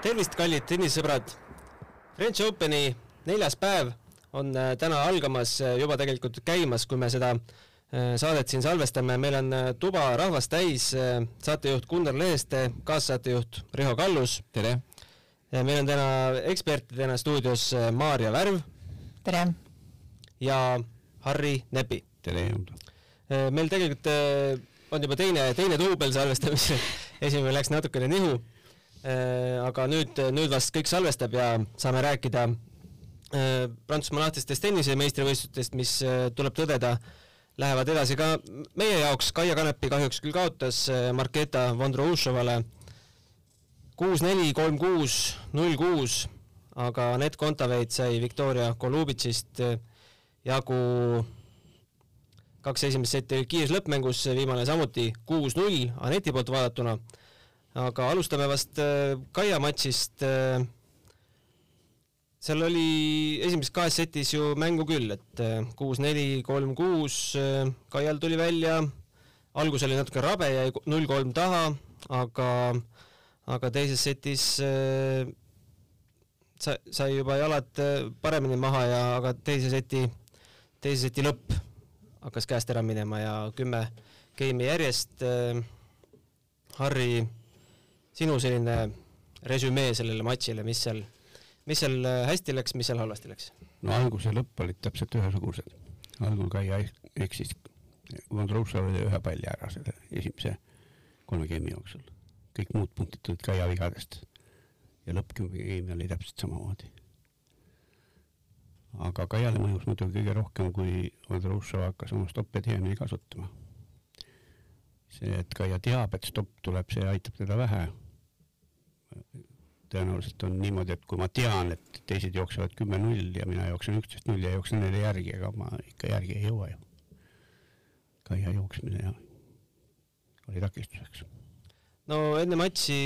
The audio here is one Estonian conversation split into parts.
tervist, kallid tennisesõbrad! French Openi neljas päev on äh, täna algamas, äh, juba tegelikult käimas, kui me seda äh, saadet siin salvestame, meil on tuba rahvast täis, saatejuht Gunnar Leheste, kaassaatejuht Riho Kallus. tere! meil on täna ekspertidena stuudios Maarja Värv. tere! ja Harri Nepi. tere! meil tegelikult on juba teine, teine duubel salvestamisel esimene läks natukene nihu aga nüüd, nüüd vast kõik salvestab ja saame rääkida äh, Prantsusmaa lahtistest tennise meistrivõistlustest, mis äh, tuleb tõdeda, lähevad edasi ka meie jaoks, Kaia Kanepi kahjuks küll kaotas Marketa Vondroušovale kuus-neli, kolm-kuus, null-kuus, aga Anett Kontaveit sai Viktoria Golubitšist jagu kaks esimest setti kiires lõppmängus, viimane samuti kuus-null Aneti poolt vaadatuna aga alustame vast äh, Kaia matšist. Äh, seal oli esimeses kahes setis ju mängu küll, et äh, kuus-neli, kolm-kuus, Kaial tuli välja, algus oli natuke rabe, jäi null-kolm taha, aga, aga teises setis sa, sai juba jalad paremini maha ja, aga teise seti, teise seti lõpp hakkas käest ära minema ja kümme geimi järjest Harri sinu selline resümee sellele matšile, mis seal, mis seal äh, hästi läks, mis seal halvasti läks? no algus ja lõpp olid täpselt ühesugused. algul Kaia eksis Vondroušov oli ühe palli ära selle esimese kolme geimi jooksul. kõik muud punktid tulid Kaia vigadest. ja lõppkümne geimi oli täpselt samamoodi. aga Kaiale mõjus muidugi kõige rohkem, kui Vondroušov hakkas oma stoppe tihemini kasutama. See, et Kaia teab, et stopp tuleb, see aitab teda vähe tõenäoliselt on niimoodi, et kui ma tean, et teised jooksevad kümme-null ja mina jooksen üksteist null ja jooksen neile järgi, ega ma ikka järgi ei jõua ju. Kaia jooksmine ja oli takistuseks. no enne matši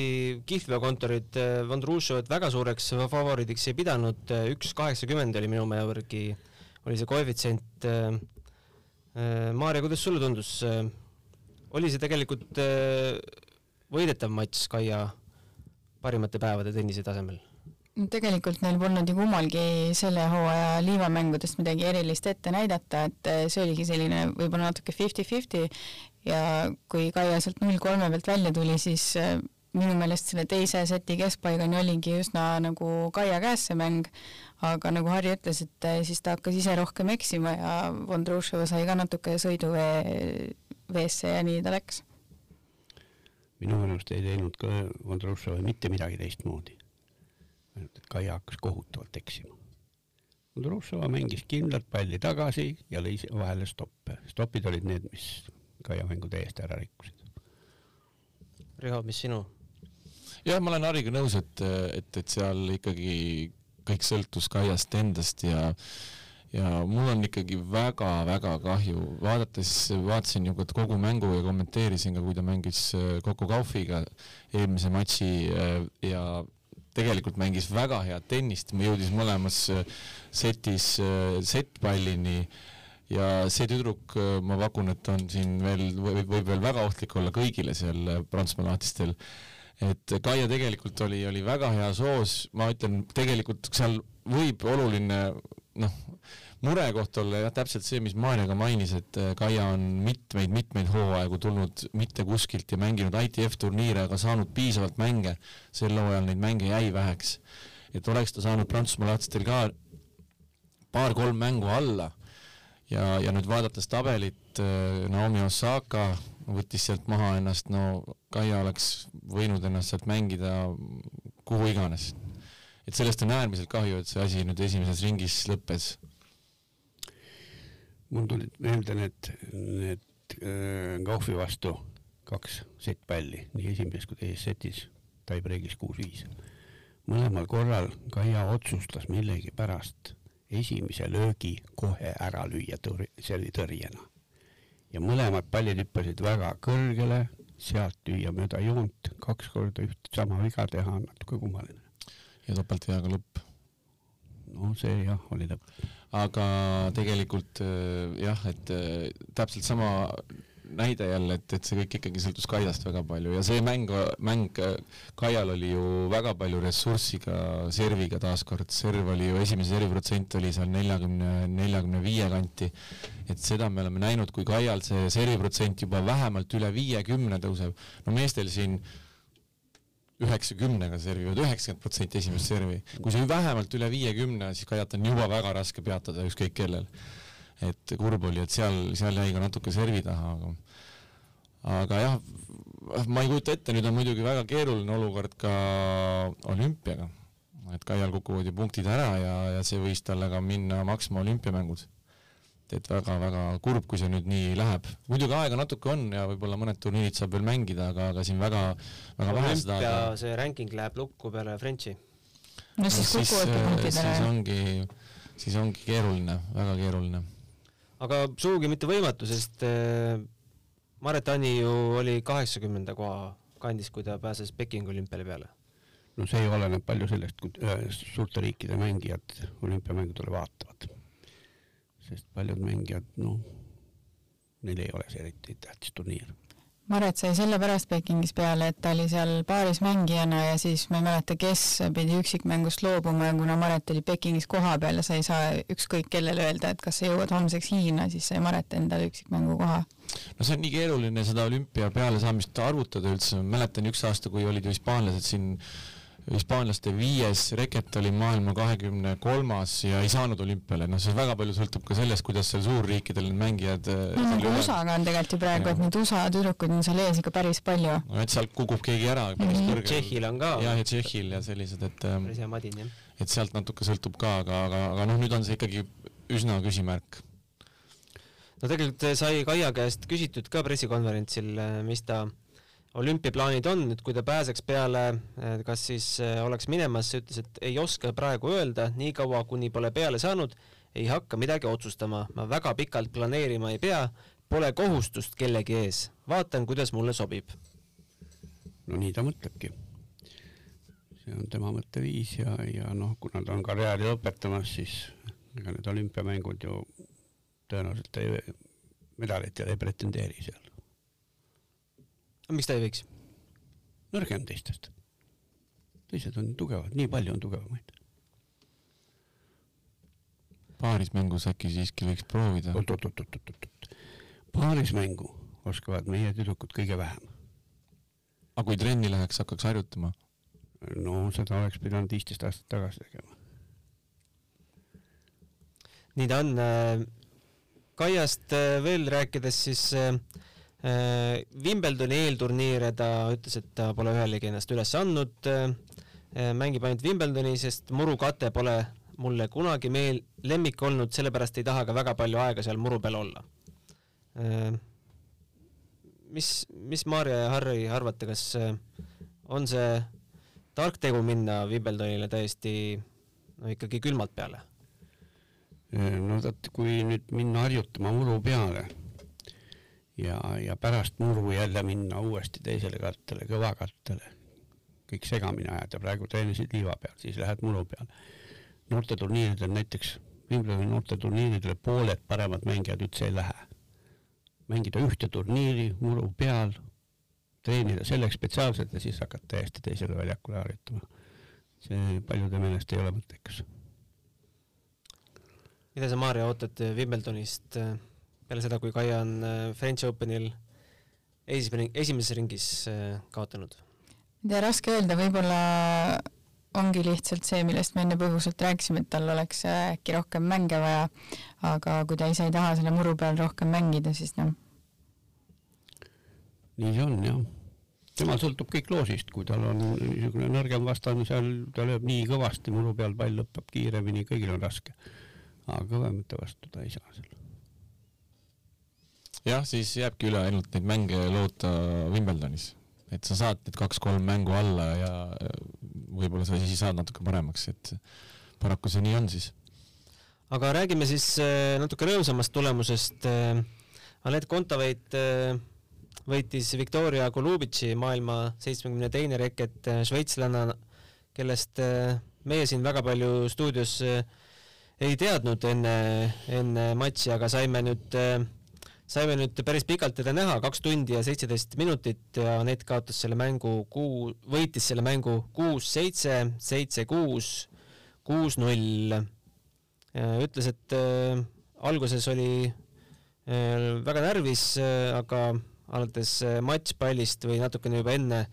kihlveokontorid äh, Vondrušovat väga suureks favoriidiks ei pidanud, äh, üks kaheksakümmend oli minu mälu järgi, oli see koefitsient. Äh, Maarja, kuidas sulle tundus, oli see tegelikult võidetav matš Kaia parimate päevade tennise tasemel? tegelikult neil polnud ju kummalgi selle hooaja liivamängudest midagi erilist ette näidata, et eh, see oligi selline võib-olla natuke fifty-fifty ja kui Kaia sealt null kolme pealt välja tuli, siis eh, minu meelest selle teise seti keskpaigani oligi üsna nagu Kaia käes see mäng, aga nagu Harri ütles, et siis ta hakkas ise rohkem eksima ja Vondrušova sai ka natuke sõiduvee veesse ja nii ta läks minu meelest ei teinud ka Vondroušova mitte midagi teistmoodi. ainult, et Kaia hakkas kohutavalt eksima. Vondroušova mängis kindlalt palli tagasi ja lõi vahele stoppe. stopid olid need, mis Kaia mängu täiesti ära rikkusid. Riho, mis sinu? jah, ma olen Hariga nõus, et, et, et seal ikkagi kõik sõltus Kaiast endast ja ja mul on ikkagi väga-väga kahju, vaadates, vaatasin ju kogu mängu ja kommenteerisin ka, kui ta mängis äh, Coco Gaufiga eelmise matši äh, ja tegelikult mängis väga head tennist, jõudis mõlemas äh, setis settpallini ja see tüdruk, ma pakun, et on siin veel, võib, veel väga ohtlik olla kõigile seal Prantsusmaa lahtistel. Et Kaia tegelikult oli, oli väga heas hoos, ma ütlen, tegelikult seal võib oluline noh, murekoht olla jah, täpselt see, mis Maarja ka mainis, et äh, Kaia on mitmeid-mitmeid hooaegu tulnud mitte kuskilt ja mänginud ITF turniire, aga saanud piisavalt mänge, sel hooajal neid mänge jäi väheks. et oleks ta saanud Prantsusmaa lahtistel ka paar-kolm mängu alla ja, ja nüüd vaadates tabelit, äh, Naomi Osaka võttis sealt maha ennast, no Kaia oleks võinud ennast sealt mängida kuhu iganes. Et sellest on äärmiselt kahju, et see asi nüüd esimeses ringis lõppes mul tulid meelde need, need äh, Gaufi vastu kaks settpalli, nii esimeses kui teises setis, tiebreak'is kuus-viis. mõlemal korral Kaia otsustas millegipärast esimese löögi kohe ära lüüa tõr-, see oli tõrjena. ja mõlemad pallid hüppasid väga kõrgele, sealt lüüa mööda joont, kaks korda üht sama viga teha on natuke kummaline. Ja topeltveaga lõpp. no see jah, oli lõpp aga tegelikult äh, jah, et äh, täpselt sama näide jälle, et, et see kõik ikkagi sõltus Kaiast väga palju ja see mäng, mäng Kaial oli ju väga palju ressurssi ka serviga taaskord, serv oli ju esimese servi protsent oli seal neljakümne, neljakümne viie kanti. et seda me oleme näinud, kui Kaial see servi protsent juba vähemalt üle viiekümne tõuseb, no meestel siin üheksakümnega servivad üheksakümmend protsenti esimest servi, kui see vähemalt üle viiekümne, siis Kaiat on juba väga raske peatada ükskõik kellel. Et kurb oli, et seal, seal jäi ka natuke servi taha, aga aga jah, ma ei kujuta ette, nüüd on muidugi väga keeruline olukord ka olümpiaga, et Kaial kukuvad ju punktid ära ja, ja see võis talle ka minna maksma olümpiamängud. Et väga-väga kurb, kui see nüüd nii läheb. muidugi aega natuke on ja võib-olla mõned turniirid saab veel mängida, aga, aga siin väga, väga vähe seda aega. see ranking läheb lukku peale Frenchi. no siis kukuvadki punktid ära. siis ongi, siis ongi keeruline, väga keeruline aga sugugi mitte võimatu, sest äh, Maret Ani ju oli kaheksakümnenda koha kandis, kui ta pääses Pekingi olümpiale peale. no see oleneb palju sellest, kui äh, suurte riikide mängijad olümpiamängudele vaatavad. Sest paljud mängijad, noh, neil ei ole see eriti tähtis turniir Maret sai sellepärast Pekingis peale, et ta oli seal paaris mängijana ja siis ma ei mäleta, kes pidi üksikmängust loobuma ja kuna Maret oli Pekingis kohapeal ja sa ei saa ükskõik kellele öelda, et kas sa jõuad homseks Hiina, siis sai Maret endale üksikmängu koha. no see on nii keeruline seda olümpia pealesaamist arvutada üldse, mäletan üks aasta, kui olid ju hispaanlased siin hispaanlaste viies reket oli maailma kahekümne kolmas ja ei saanud olümpiale, noh, see väga palju sõltub ka sellest, kuidas seal suurriikidel need mängijad äh, no nagu USA-ga on tegelikult ju praegu, et neid USA tüdrukuid on seal ees ikka päris palju. no et sealt kukub keegi ära päris mm -hmm. kõrgel. Tšehhil on ka. jah, ja Tšehhil ja sellised, et ähm, päris hea madin, jah. et sealt natuke sõltub ka, aga, aga, aga noh, nüüd on see ikkagi üsna küsimärk no tegelikult sai Kaia käest küsitud ka pressikonverentsil, mis ta olümpiaplaanid on, et kui ta pääseks peale, kas siis äh, oleks minemas, ütles, et ei oska praegu öelda, niikaua kuni pole peale saanud, ei hakka midagi otsustama, ma väga pikalt planeerima ei pea, pole kohustust kellegi ees, vaatan, kuidas mulle sobib. no nii ta mõtlebki. see on tema mõtteviis ja, ja noh, kuna ta on karjääri lõpetamas, siis ega need olümpiamängud ju tõenäoliselt ei, medalitele ei pretendeeri seal miks ta ei võiks? nõrgem teistest. teised on tugevad, nii palju on tugevamaid. paarismängus äkki siiski võiks proovida? oot-oot-oot-oot-oot. paarismängu oskavad meie tüdrukud kõige vähem. aga kui trenni läheks, hakkaks harjutama? no seda oleks pidanud viisteist aastat tagasi tegema. nii ta on. Äh, Kaiast äh, veel rääkides, siis Äh, Wimbledoni eelturniire ta ütles, et ta pole ühelegi ennast üles andnud, äh, mängib ainult Wimbledoni, sest murukate pole mulle kunagi meel, lemmik olnud, sellepärast ei taha ka väga palju aega seal muru peal olla. Äh, mis, mis Maarja ja Harri arvate, kas on see tark tegu minna Wimbledonile täiesti no ikkagi külmalt peale? no vot, kui nüüd minna harjutama muru peale ja, ja pärast muru jälle minna uuesti teisele kattele, kõvakattele, kõik segamini ajada, praegu treenisid liiva peal, siis lähed muru peale. noorteturniiridel näiteks, Wimbledoni noorteturniiridele pooled paremad mängijad üldse ei lähe. mängida ühte turniiri muru peal, treenida selleks spetsiaalselt ja siis hakata täiesti teisele väljakule harjutama. see paljude meelest ei ole mõttekas. mida sa, Maarja, ootad Wimbledonist äh, peale seda, kui Kaia on äh, French Openil esimene, esimeses ringis äh, kaotanud? ei tea, raske öelda, võib-olla ongi lihtsalt see, millest me enne põgusalt rääkisime, et tal oleks äkki rohkem mänge vaja, aga kui ta ise ei taha selle muru peal rohkem mängida, siis noh. nii see on jah. temal sõltub kõik loosist, kui tal on niisugune nõrgem vastane seal, ta lööb nii kõvasti muru peal, pall lõpeb kiiremini, kõigil on raske. aga kõvemate vastu ta ei saa seal jah, siis jääbki üle ainult neid mänge loota Wimbledonis, et sa saad need kaks-kolm mängu alla ja võib-olla sa siis saad natuke paremaks, et paraku see nii on siis. aga räägime siis äh, natuke rõõmsamast tulemusest. Äh, Anett Kontaveit äh, võitis Viktoria Golubitši maailma seitsmekümne teine reket šveitslanna, kellest meie siin väga palju stuudios ei teadnud enne, enne matši, aga saime nüüd saime nüüd päris pikalt teda näha, kaks tundi ja seitseteist minutit ja Anett kaotas selle mängu kuu, võitis selle mängu kuus-seitse, seitse-kuus, kuus-null. ütles, et äh, alguses oli äh, väga närvis äh,, aga alates äh, matšpallist või natukene juba enne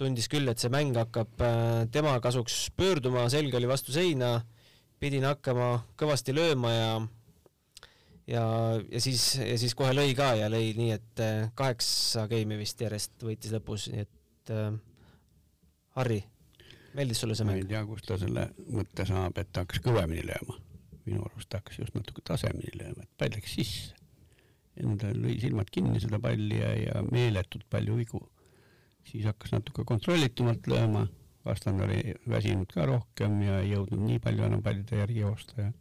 tundis küll, et see mäng hakkab äh, tema kasuks pöörduma, selg oli vastu seina, pidin hakkama kõvasti lööma ja ja, ja siis, ja siis kohe lõi ka ja lõi nii, et äh, kaheksa geimi vist järjest võitis lõpus, nii et äh, Harri, meeldis sulle see ma ei mäng? tea, kust ta selle mõtte saab, et ta hakkas kõvemini lööma. minu arust ta hakkas just natuke tasemeni lööma, et pall läks sisse. enne ta lõi silmad kinni seda palli ja, ja meeletult palju vigu. siis hakkas natuke kontrollitumalt lööma, vastane oli väsinud ka rohkem ja ei jõudnud nii palju enam pallide järgi joosta ja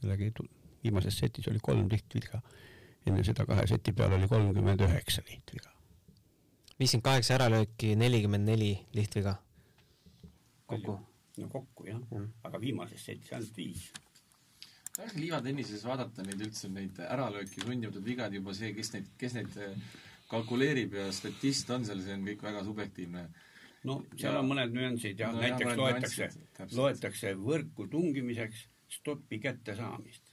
sellega ei. Viimases setis oli kolm lihtviga. enne seda kahe seti peal oli kolmkümmend üheksa lihtviga. viiskümmend kaheksa äralööki, nelikümmend neli lihtviga. kokku. no kokku jah Mm. aga viimases setis ainult viis. tahaks liivatennises vaadata neid üldse neid äralööki sundimatud vigad juba see, kes neid, kes neid eh, kalkuleerib ja statist on seal, see on kõik väga subjektiivne. no seal Ja- on mõned nüansid ja No jah, näiteks mõned loetakse loetakse võrku tungimiseks stopi kättesaamist.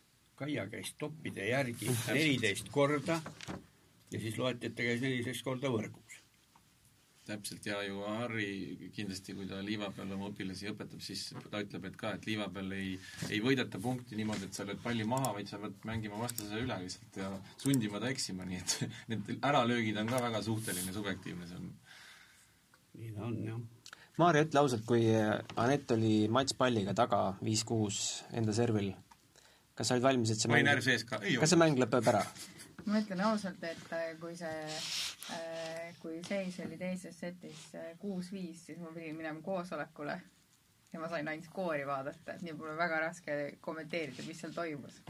Kaia käis stoppide järgi neliteist korda ja siis loeti, et ta käis neliteist korda võrgus. täpselt ja ju Harri kindlasti, kui ta liiva peal oma õpilasi õpetab, siis ta ütleb, et ka, et liiva peal ei, ei võideta punkti niimoodi, et sa lööd palli maha, vaid sa pead mängima vastase üle lihtsalt ja sundima ta eksima, nii et need äralöögid on ka väga suhteline, subjektiivne, see on nii ta on jah. Maarja, ütle ausalt, kui Anett oli matšpalliga taga viis-kuus enda servil, kas sa olid valmis, et see ma olin mäng, närv sees ka, ei kas see mäng lõpeb ära? ma ütlen ausalt, et äh, kui see, kui seis oli teises setis äh, kuus-viis, siis ma pidin minema koosolekule ja ma sain ainult skoori vaadata, et nii pole väga raske kommenteerida, mis seal toimus.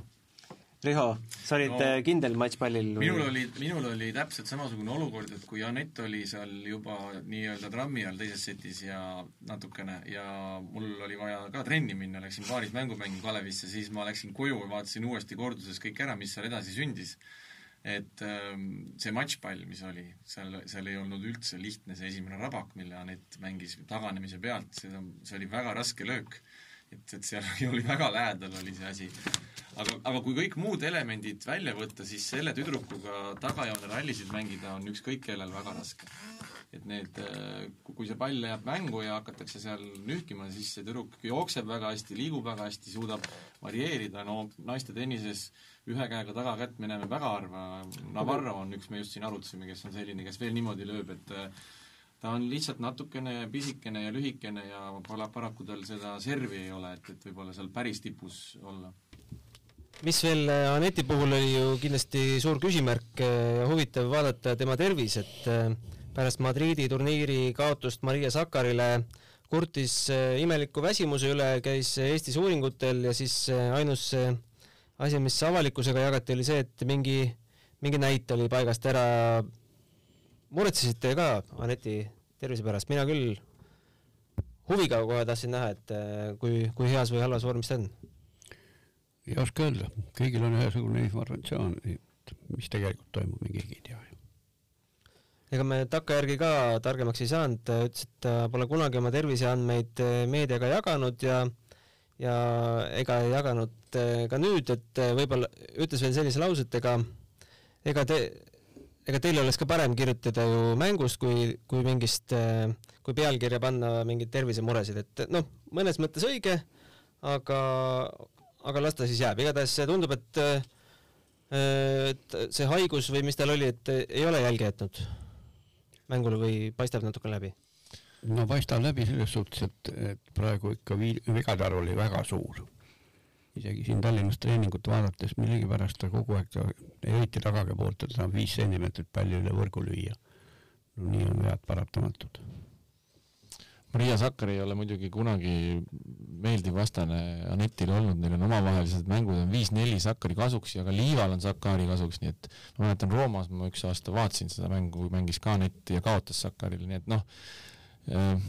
Riho, sa olid No, no, kindel matšpallil minul oli, minul oli täpselt samasugune olukord, et kui Anett oli seal juba nii-öelda trammi all teises setis ja natukene ja mul oli vaja ka trenni minna, läksin paaris mängu mängima Kalevisse, siis ma läksin koju ja vaatasin uuesti korduses kõik ära, mis seal edasi sündis. et ähm, see matšpall, mis oli, seal, seal ei olnud üldse lihtne see esimene rabak, mille Anett mängis taganemise pealt, see, see oli väga raske löök et, et seal oli väga lähedal oli see asi. aga, aga kui kõik muud elemendid välja võtta, siis selle tüdrukuga tagajoone rallisid mängida on ükskõik kellel väga raske. et need, kui see pall jääb mängu ja hakatakse seal nühkima, siis see tüdruk jookseb väga hästi, liigub väga hästi, suudab varieerida, no naiste tennises ühe käega tagakätt me näeme väga harva, Navarro on üks, me just siin arutasime, kes on selline, kes veel niimoodi lööb, et äh, ta on lihtsalt natukene pisikene ja lühikene ja pole paraku tal seda servi ei ole, et, et võib-olla seal päris tipus olla. Mis veel äh, Aneti puhul oli ju kindlasti suur küsimärk äh, ja huvitav vaadata tema tervis, et äh, pärast Madriidi turniiri kaotust Maria Sakarile kurtis imeliku väsimuse üle, käis Eestis uuringutel ja siis ainus asi, mis avalikkusega jagati, oli see, et mingi, mingi näit oli paigast ära. muretsesite ka Aneti tervise pärast, mina küll huviga kohe tahtsin näha, et kui, kui heas või halvas vormis ta on ei oska öelda, kõigil on ühesugune informatsioon, et mis tegelikult toimub, me keegi ei tea ju. ega me takkajärgi ka targemaks ei saanud, ütles, et ta pole kunagi oma terviseandmeid eh, meediaga jaganud ja ja ega ei jaganud eh, ka nüüd, et võib-olla ütles veel sellise lause, et ega ega te ega teil oleks ka parem kirjutada ju mängust kui, kui mingist, kui pealkirja panna mingeid tervisemuresid, et noh, mõnes mõttes õige, aga, aga las ta siis jääb, igatahes tundub, et et see haigus või mis tal oli, et ei ole jälge jätnud mängule või paistab natuke läbi? no paistab läbi selles suhtes, et, et praegu ikka vii-, vigade arv oli väga suur. isegi siin Tallinnas treeningut vaadates millegipärast ta kogu aeg ta eriti tagage poolt, ta saab viis sentimeetrit palli üle võrgu lüüa. no nii on vead paratamatud. Maria Sakkar ei ole muidugi kunagi meeldiv vastane Anetile olnud, neil on omavahelised mängud on viis-neli Sakkari kasuks ja ka Liival on Sakkari kasuks, nii et ma mäletan Roomas ma üks aasta vaatasin seda mängu, mängis ka Anett ja kaotas Sakkarile, nii et noh äh,,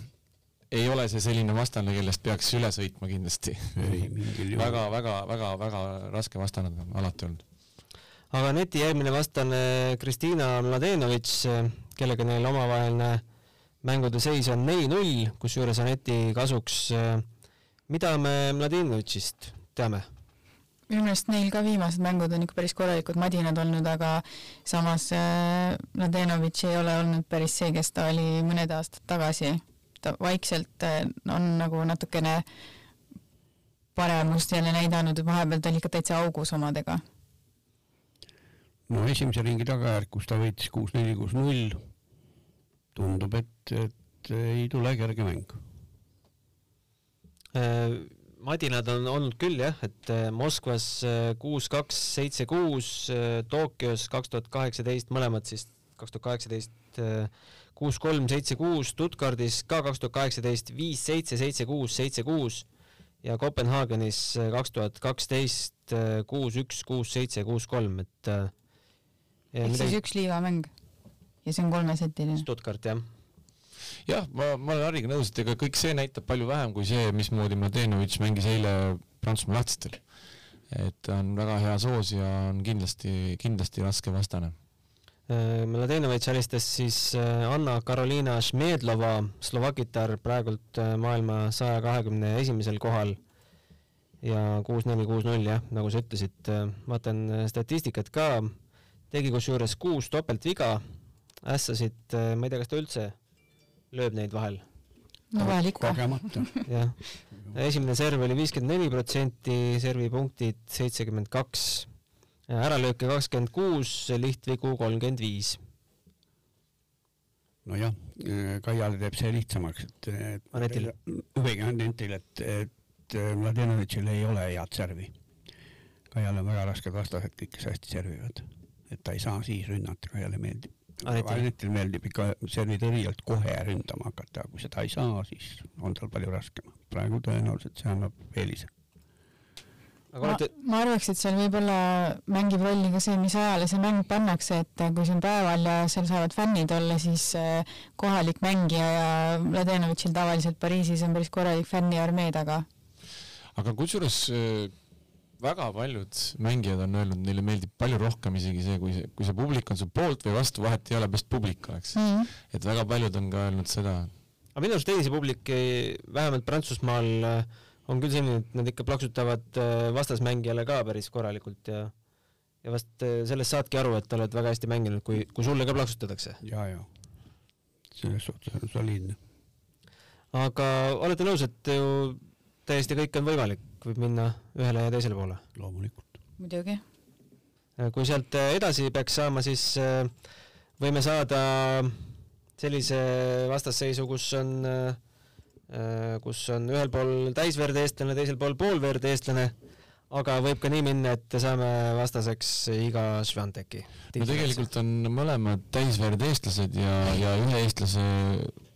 ei ole see selline vastane, kellest peaks üle sõitma kindlasti. ei mingil juhul. väga, väga, väga, väga raske vastane on alati olnud. aga Aneti järgmine vastane Kristina Mladenovitš, kellega neil omavaheline mängude seis on neli-null, kusjuures Aneti kasuks. mida me Mladenovitšist teame? minu meelest neil ka viimased mängud on ikka päris korralikud madinad olnud, aga samas äh, Mladenovitš ei ole olnud päris see, kes ta oli mõned aastad tagasi. ta vaikselt äh, on nagu natukene paremust jälle näidanud, vahepeal ta oli ikka täitsa augus omadega. no esimese ringi tagajärg, kus ta võitis kuus-neli, kuus-null, tundub, et, et ei tule kerge mäng. Äh, madinad on olnud küll jah, et äh, Moskvas äh, kuus, kaks, seitse, kuus, Tokyos kaks tuhat kaheksateist, mõlemad siis kaks tuhat kaheksateist, kuus, kolm, seitse, kuus, Stuttgardis ka kaks tuhat kaheksateist, viis, seitse, seitse, kuus, seitse, kuus ja Kopenhaagenis kaks tuhat kaksteist, kuus, üks, kuus, seitse, kuus, kolm, et ehk siis üks liivamäng ja see on kolmesetiline. Stuttgart jah jah, ma, ma olen Harriga nõus, et ega kõik see näitab palju vähem kui see, mismoodi Mladenovitš mängis eile Prantsusmaa lahtistel. et ta on väga hea soos ja on kindlasti, kindlasti raske vastane. Äh, Mladenovitš alistas siis äh, Anna-Karoliina Šmedlova, Slovakkitar praegult äh, maailma saja kahekümne esimesel kohal ja kuus-neli, kuus-null jah, nagu sa ütlesid, vaatan statistikat ka, tegi kusjuures kuus topeltviga, ässasid, ma ei tea, kas ta üldse lööb neid vahel. no vahel ikka. kogemata. jah, esimene serv oli viiskümmend neli protsenti, servipunktid seitsekümmend kaks, äralööke kakskümmend kuus, lihtvigu kolmkümmend viis. nojah, Kaiale teeb see lihtsamaks, et, et Anetil. või Anetil, et, et Mladenovitšil ei ole head servi. Kaial on väga rasked vastased, kõik, kes hästi servivad, et ta ei saa siis rünnata, Kaiale meeldib Anetil. Anetil meeldib ikka servitõrjelt kohe ründama hakata, kui seda ei saa, siis on tal palju raskem. praegu tõenäoliselt see annab eelise. aga ma, olete, ma arvaks, et seal võib-olla mängib rolli ka see, mis ajale see mäng pannakse, et kui see on päeval ja seal saavad fännid olla, siis äh, kohalik mängija ja Mladenovitšil tavaliselt Pariisis on päris korralik fänniarmee taga. aga kusjuures äh, väga paljud mängijad on öelnud, neile meeldib palju rohkem isegi see, kui see, kui see publik on su poolt või vastu, vahet ei ole, best publik oleks mm. -hmm. et väga paljud on ka öelnud seda. aga minu arust teisi publiki, vähemalt Prantsusmaal on küll selline, et nad ikka plaksutavad äh, vastasmängijale ka päris korralikult ja ja vast äh, sellest saadki aru, et oled väga hästi mänginud, kui, kui sulle ka plaksutatakse. ja, ja selles suhtes on soliidne. aga olete nõus, et ju täiesti kõik on võimalik, võib minna ühele ja teisele poole? loomulikult. muidugi. kui sealt edasi peaks saama, siis äh, võime saada sellise vastasseisu, kus on, äh, kus on ühel pool täisverd eestlane, teisel pool poolverd eestlane, aga võib ka nii minna, et saame vastaseks Iga Švanteki. no tegelikult on mõlemad täisverd eestlased ja, ja ühe eestlase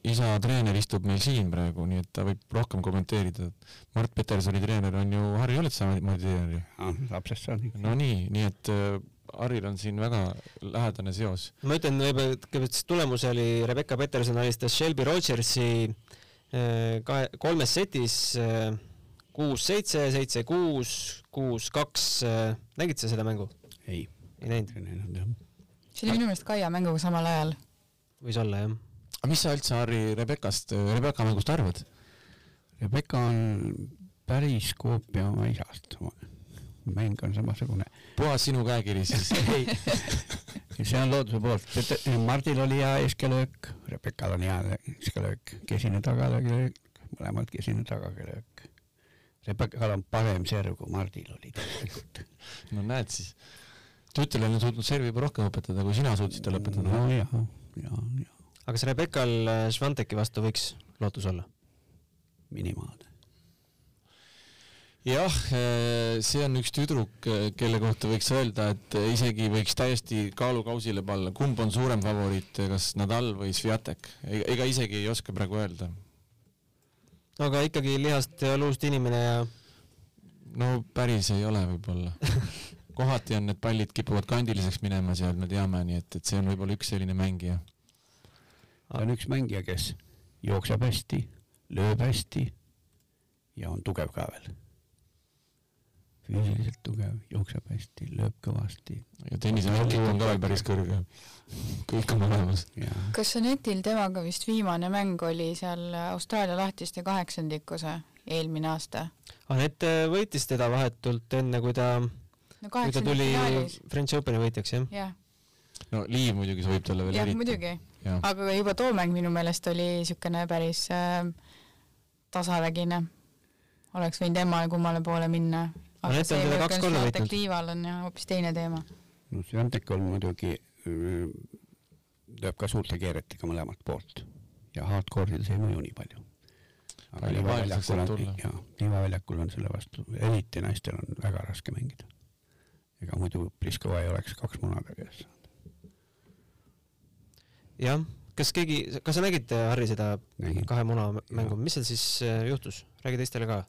isa treener istub meil siin praegu, nii et ta võib rohkem kommenteerida. Mart Petersoni treener on ju Harri Olets samamoodi treener ju. lapsest saadik. no nii, nii et äh, Harril on siin väga lähedane seos. ma ütlen võib-olla, kõigepealt siis tulemus oli Rebecca Peterson alistas Shelby Rogersi äh, kahe, kolmes setis äh, kuus-seitse, seitse-kuus, kuus-kaks. nägid sa seda mängu? ei. ei näinud? ei näinud jah. see oli minu meelest Kaia mänguga samal ajal. võis olla jah aga mis sa üldse, Harri, Rebekast, Rebeka mängust arvad? Rebeka on päris koopia oma isast. mäng on samasugune. puhas sinu käekiri siis see on looduse poolt. Mardil oli hea eskelöök, Rebekal on hea eskelöök, kesine tagalöök, mõlemad kesine tagalöök. Rebekal on parem serv kui Mardil oli tegelikult. no näed siis. tütrel on suutnud servi juba rohkem õpetada, kui sina suutsid talle õpetada. no ja, ja, ja aga kas Rebekal Švanteki vastu võiks lootus olla? minimaalne. jah, see on üks tüdruk, kelle kohta võiks öelda, et isegi võiks täiesti kaalukausile panna, kumb on suurem favoriit, kas Nadal või Sviatek, ega isegi ei oska praegu öelda. aga ikkagi lihast ja luust inimene ja no päris ei ole võib-olla kohati on need pallid kipuvad kandiliseks minema seal, me teame, nii et, et see on võib-olla üks selline mängija ta on üks mängija, kes jookseb hästi, lööb hästi ja on tugev ka veel. füüsiliselt tugev, jookseb hästi, lööb kõvasti ja tennise IQ on ka veel päris kõrge. kõik on olemas. ja kas Anetil temaga vist viimane mäng oli seal Austraalia lahtiste kaheksandikus või? eelmine aasta? Anett äh, võitis teda vahetult enne, kui ta, no kui ta tuli finaalis. French Openi võitjaks, jah. jah, no Liiv muidugi sobib talle veel jah muidugi, aga juba too mäng minu meelest oli niisugune päris äh, tasavägine. oleks võinud emale kummale poole minna. aga on see kaks korda võitnud. Kliival on jah hoopis teine teema. no Sviantek on muidugi, lööb ka suurte keeretega mõlemalt poolt ja hardcore'il see ei mõju nii palju. aga liivaväljakul on jaa, liivaväljakul on selle vastu, eriti naistel on väga raske mängida. ega muidu Pliskova ei oleks kaks muna ta käes. jah, kas keegi, kas sa nägid, Harri, seda Nägin. kahe muna mängu, mis seal siis äh, juhtus? räägi teistele ka.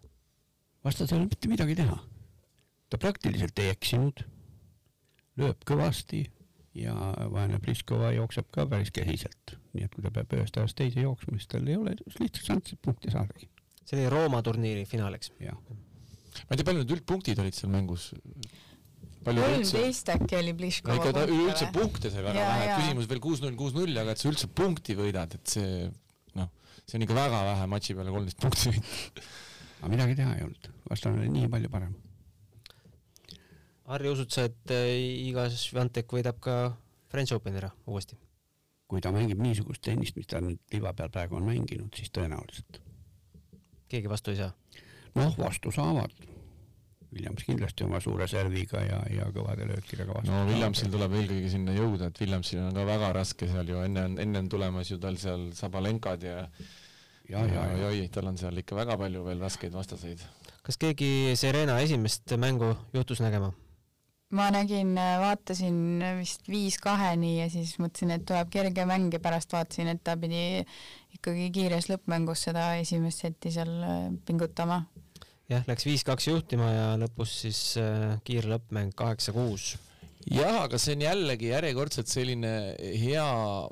vastasel ei ole mitte midagi teha. ta praktiliselt ei eksinud, lööb kõvasti ja vaene Pliskova jookseb ka päris käsiselt, nii et kui ta peab ühest ajast teise jooksma, siis tal ei ole lihtsalt šanssi punkti saadagi. see oli Rooma turniiri finaal, eks. jah, ma ei tea, palju need üldpunktid olid seal mängus? Kolmteist äkki oli no Pliškova ikka ta üldse punkte sai väga Jaa, vähe, küsimus veel kuus-null, kuus-null, aga et sa üldse punkti võidad, et see noh, see on ikka väga vähe matši peale kolmteist punkti aga midagi teha ei olnud, vastane oli nii palju parem. Harri, usud sa, et äh, iga Sviantek võidab ka French Openi ära uuesti? kui ta mängib niisugust tennist, mis ta nüüd liiva peal praegu on mänginud, siis tõenäoliselt. keegi vastu ei saa? noh, vastu saavad. Williams kindlasti oma suure serviga ja, ja kõvade löökidega vastu. no Williamsil tuleb eelkõige sinna jõuda, et Williamsil on ka väga raske seal ju enne on, enne on tulemas ju tal seal Sabalenkad ja ja, ja, ja oi, tal on seal ikka väga palju veel raskeid vastaseid. kas keegi Serena esimest mängu juhtus nägema? ma nägin, vaatasin vist viis-kaheni ja siis mõtlesin, et tuleb kerge mäng ja pärast vaatasin, et ta pidi ikkagi kiires lõppmängus seda esimest setti seal pingutama. jah, läks viis-kaks juhtima ja lõpus siis äh, kiire lõppmäng kaheksa-kuus. jah, aga see on jällegi järjekordselt selline hea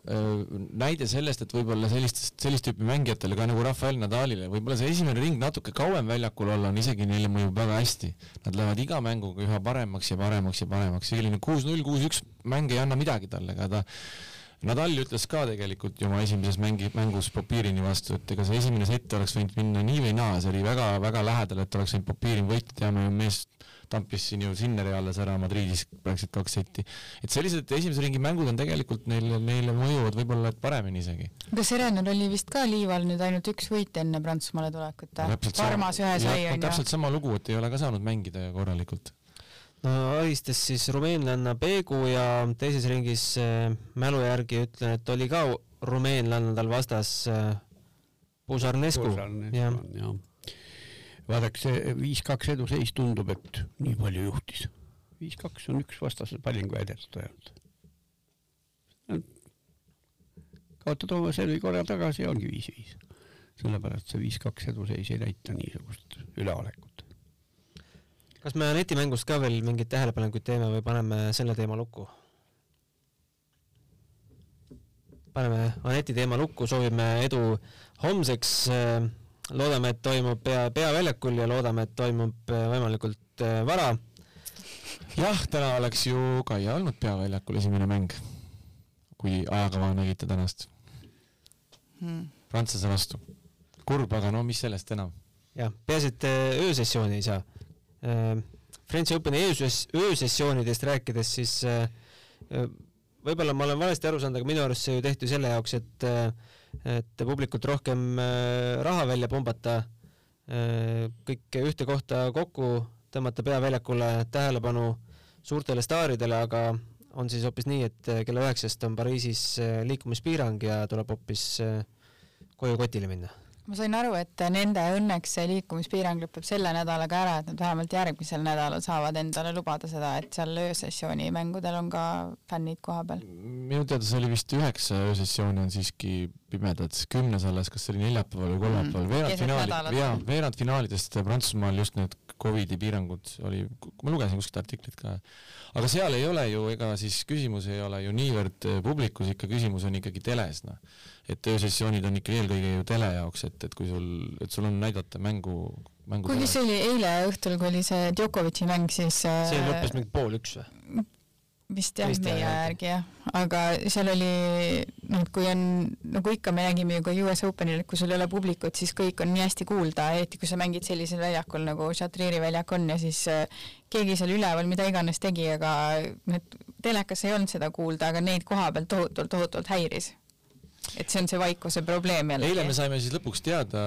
öö, näide sellest, et võib-olla sellistest, sellist tüüpi mängijatele ka nagu Rafael Nadalile, võib-olla see esimene ring natuke kauem väljakul olla on isegi neile mõjub väga hästi. Nad lähevad iga mänguga üha paremaks ja paremaks ja paremaks, selline kuus-null, kuus-üks mäng ei anna midagi talle, aga ta Nadal ütles ka tegelikult ju oma esimeses mängi, mängus Popirini vastu, et ega see esimene sett oleks võinud minna nii või naa, see oli väga-väga lähedal, et oleks võinud Popirin võita, teame ju mees tampis siin ju Sinneri alles ära Madridis praktiliselt kaks setti. et sellised esimese ringi mängud on tegelikult neile, neile mõjuvad võib-olla et paremini isegi. aga Serenal oli vist ka liival nüüd ainult üks võit enne Prantsusmaale tulekut, Parmas ühe sai onju. täpselt sama lugu, et ei ole ka saanud mängida ju korralikult. Ahistas siis rumeenlanna Peegu ja teises ringis äh, mälu järgi ütlen, et oli ka rumeenlanna tal vastas äh, Pusarnescu. jah, jah. vaadake, see viis-kaks eduseis tundub, et nii palju juhtis. viis-kaks on üks vastase pallingu edetud ainult. kaotad oma servi korra tagasi ja ongi viis-viis. sellepärast see viis-kaks eduseis ei näita niisugust üleolekut. Kas me netimängust ka veel mingeid tähelepanekuid teeme või paneme selle teema lukku? paneme Aneti teema lukku, soovime edu homseks. loodame, et toimub pea, peaväljakul ja loodame, et toimub äh, võimalikult äh, vara. jah, täna oleks ju Kaia olnud peaväljakul esimene mäng, kui ajakava nägite tänast Hmm. Prantsuse vastu. kurb, aga no mis sellest enam. jah, peaasi, et äh, öösessiooni ei saa. French Openi ööses, öösessioonidest rääkides, siis äh, äh, võib-olla ma olen valesti aru saanud, aga minu arust see ju tehti selle jaoks, et, et publikult rohkem raha välja pumbata, kõik ühte kohta kokku tõmmata peaväljakule tähelepanu suurtele staaridele, aga on siis hoopis nii, et kella üheksast on Pariisis liikumispiirang ja tuleb hoopis koju kotile minna ma sain aru, et nende õnneks see liikumispiirang lõpeb selle nädalaga ära, et nad vähemalt järgmisel nädalal saavad endale lubada seda, et seal öösessiooni mängudel on ka fännid kohapeal. minu teada see oli vist üheksa öösessiooni on siiski pimedad, kümnes alles, kas see oli neljapäeval või kolmapäeval Mm, veerandfinaali, jaa, veerandfinaalidest Prantsusmaal just need Covidi piirangud oli, ma lugesin kuskilt artiklit ka. aga seal ei ole ju, ega siis küsimus ei ole ju niivõrd äh, publikus, ikka küsimus on ikkagi teles, noh. et öösessioonid on ikka eelkõige ju tele jaoks, et, et kui sul, et sul on näidata mängu, mängu kuigi see oli eile õhtul, kui oli see Djokovic'i mäng, siis see äh, lõppes mingi pool üks või? Vist jah, meie järgi jah, aga seal oli noh, kui on nagu ikka me nägime ju ka US Openil, et kui sul ei ole publikut, siis kõik on nii hästi kuulda, eriti kui sa mängid sellisel väljakul nagu Chatrieri väljak on ja siis äh, keegi seal üleval mida iganes tegi, aga need telekas ei olnud seda kuulda, aga neid koha peal tohutult, tohutult häiris. et see on see vaikuse probleem jällegi. eile me saime siis lõpuks teada,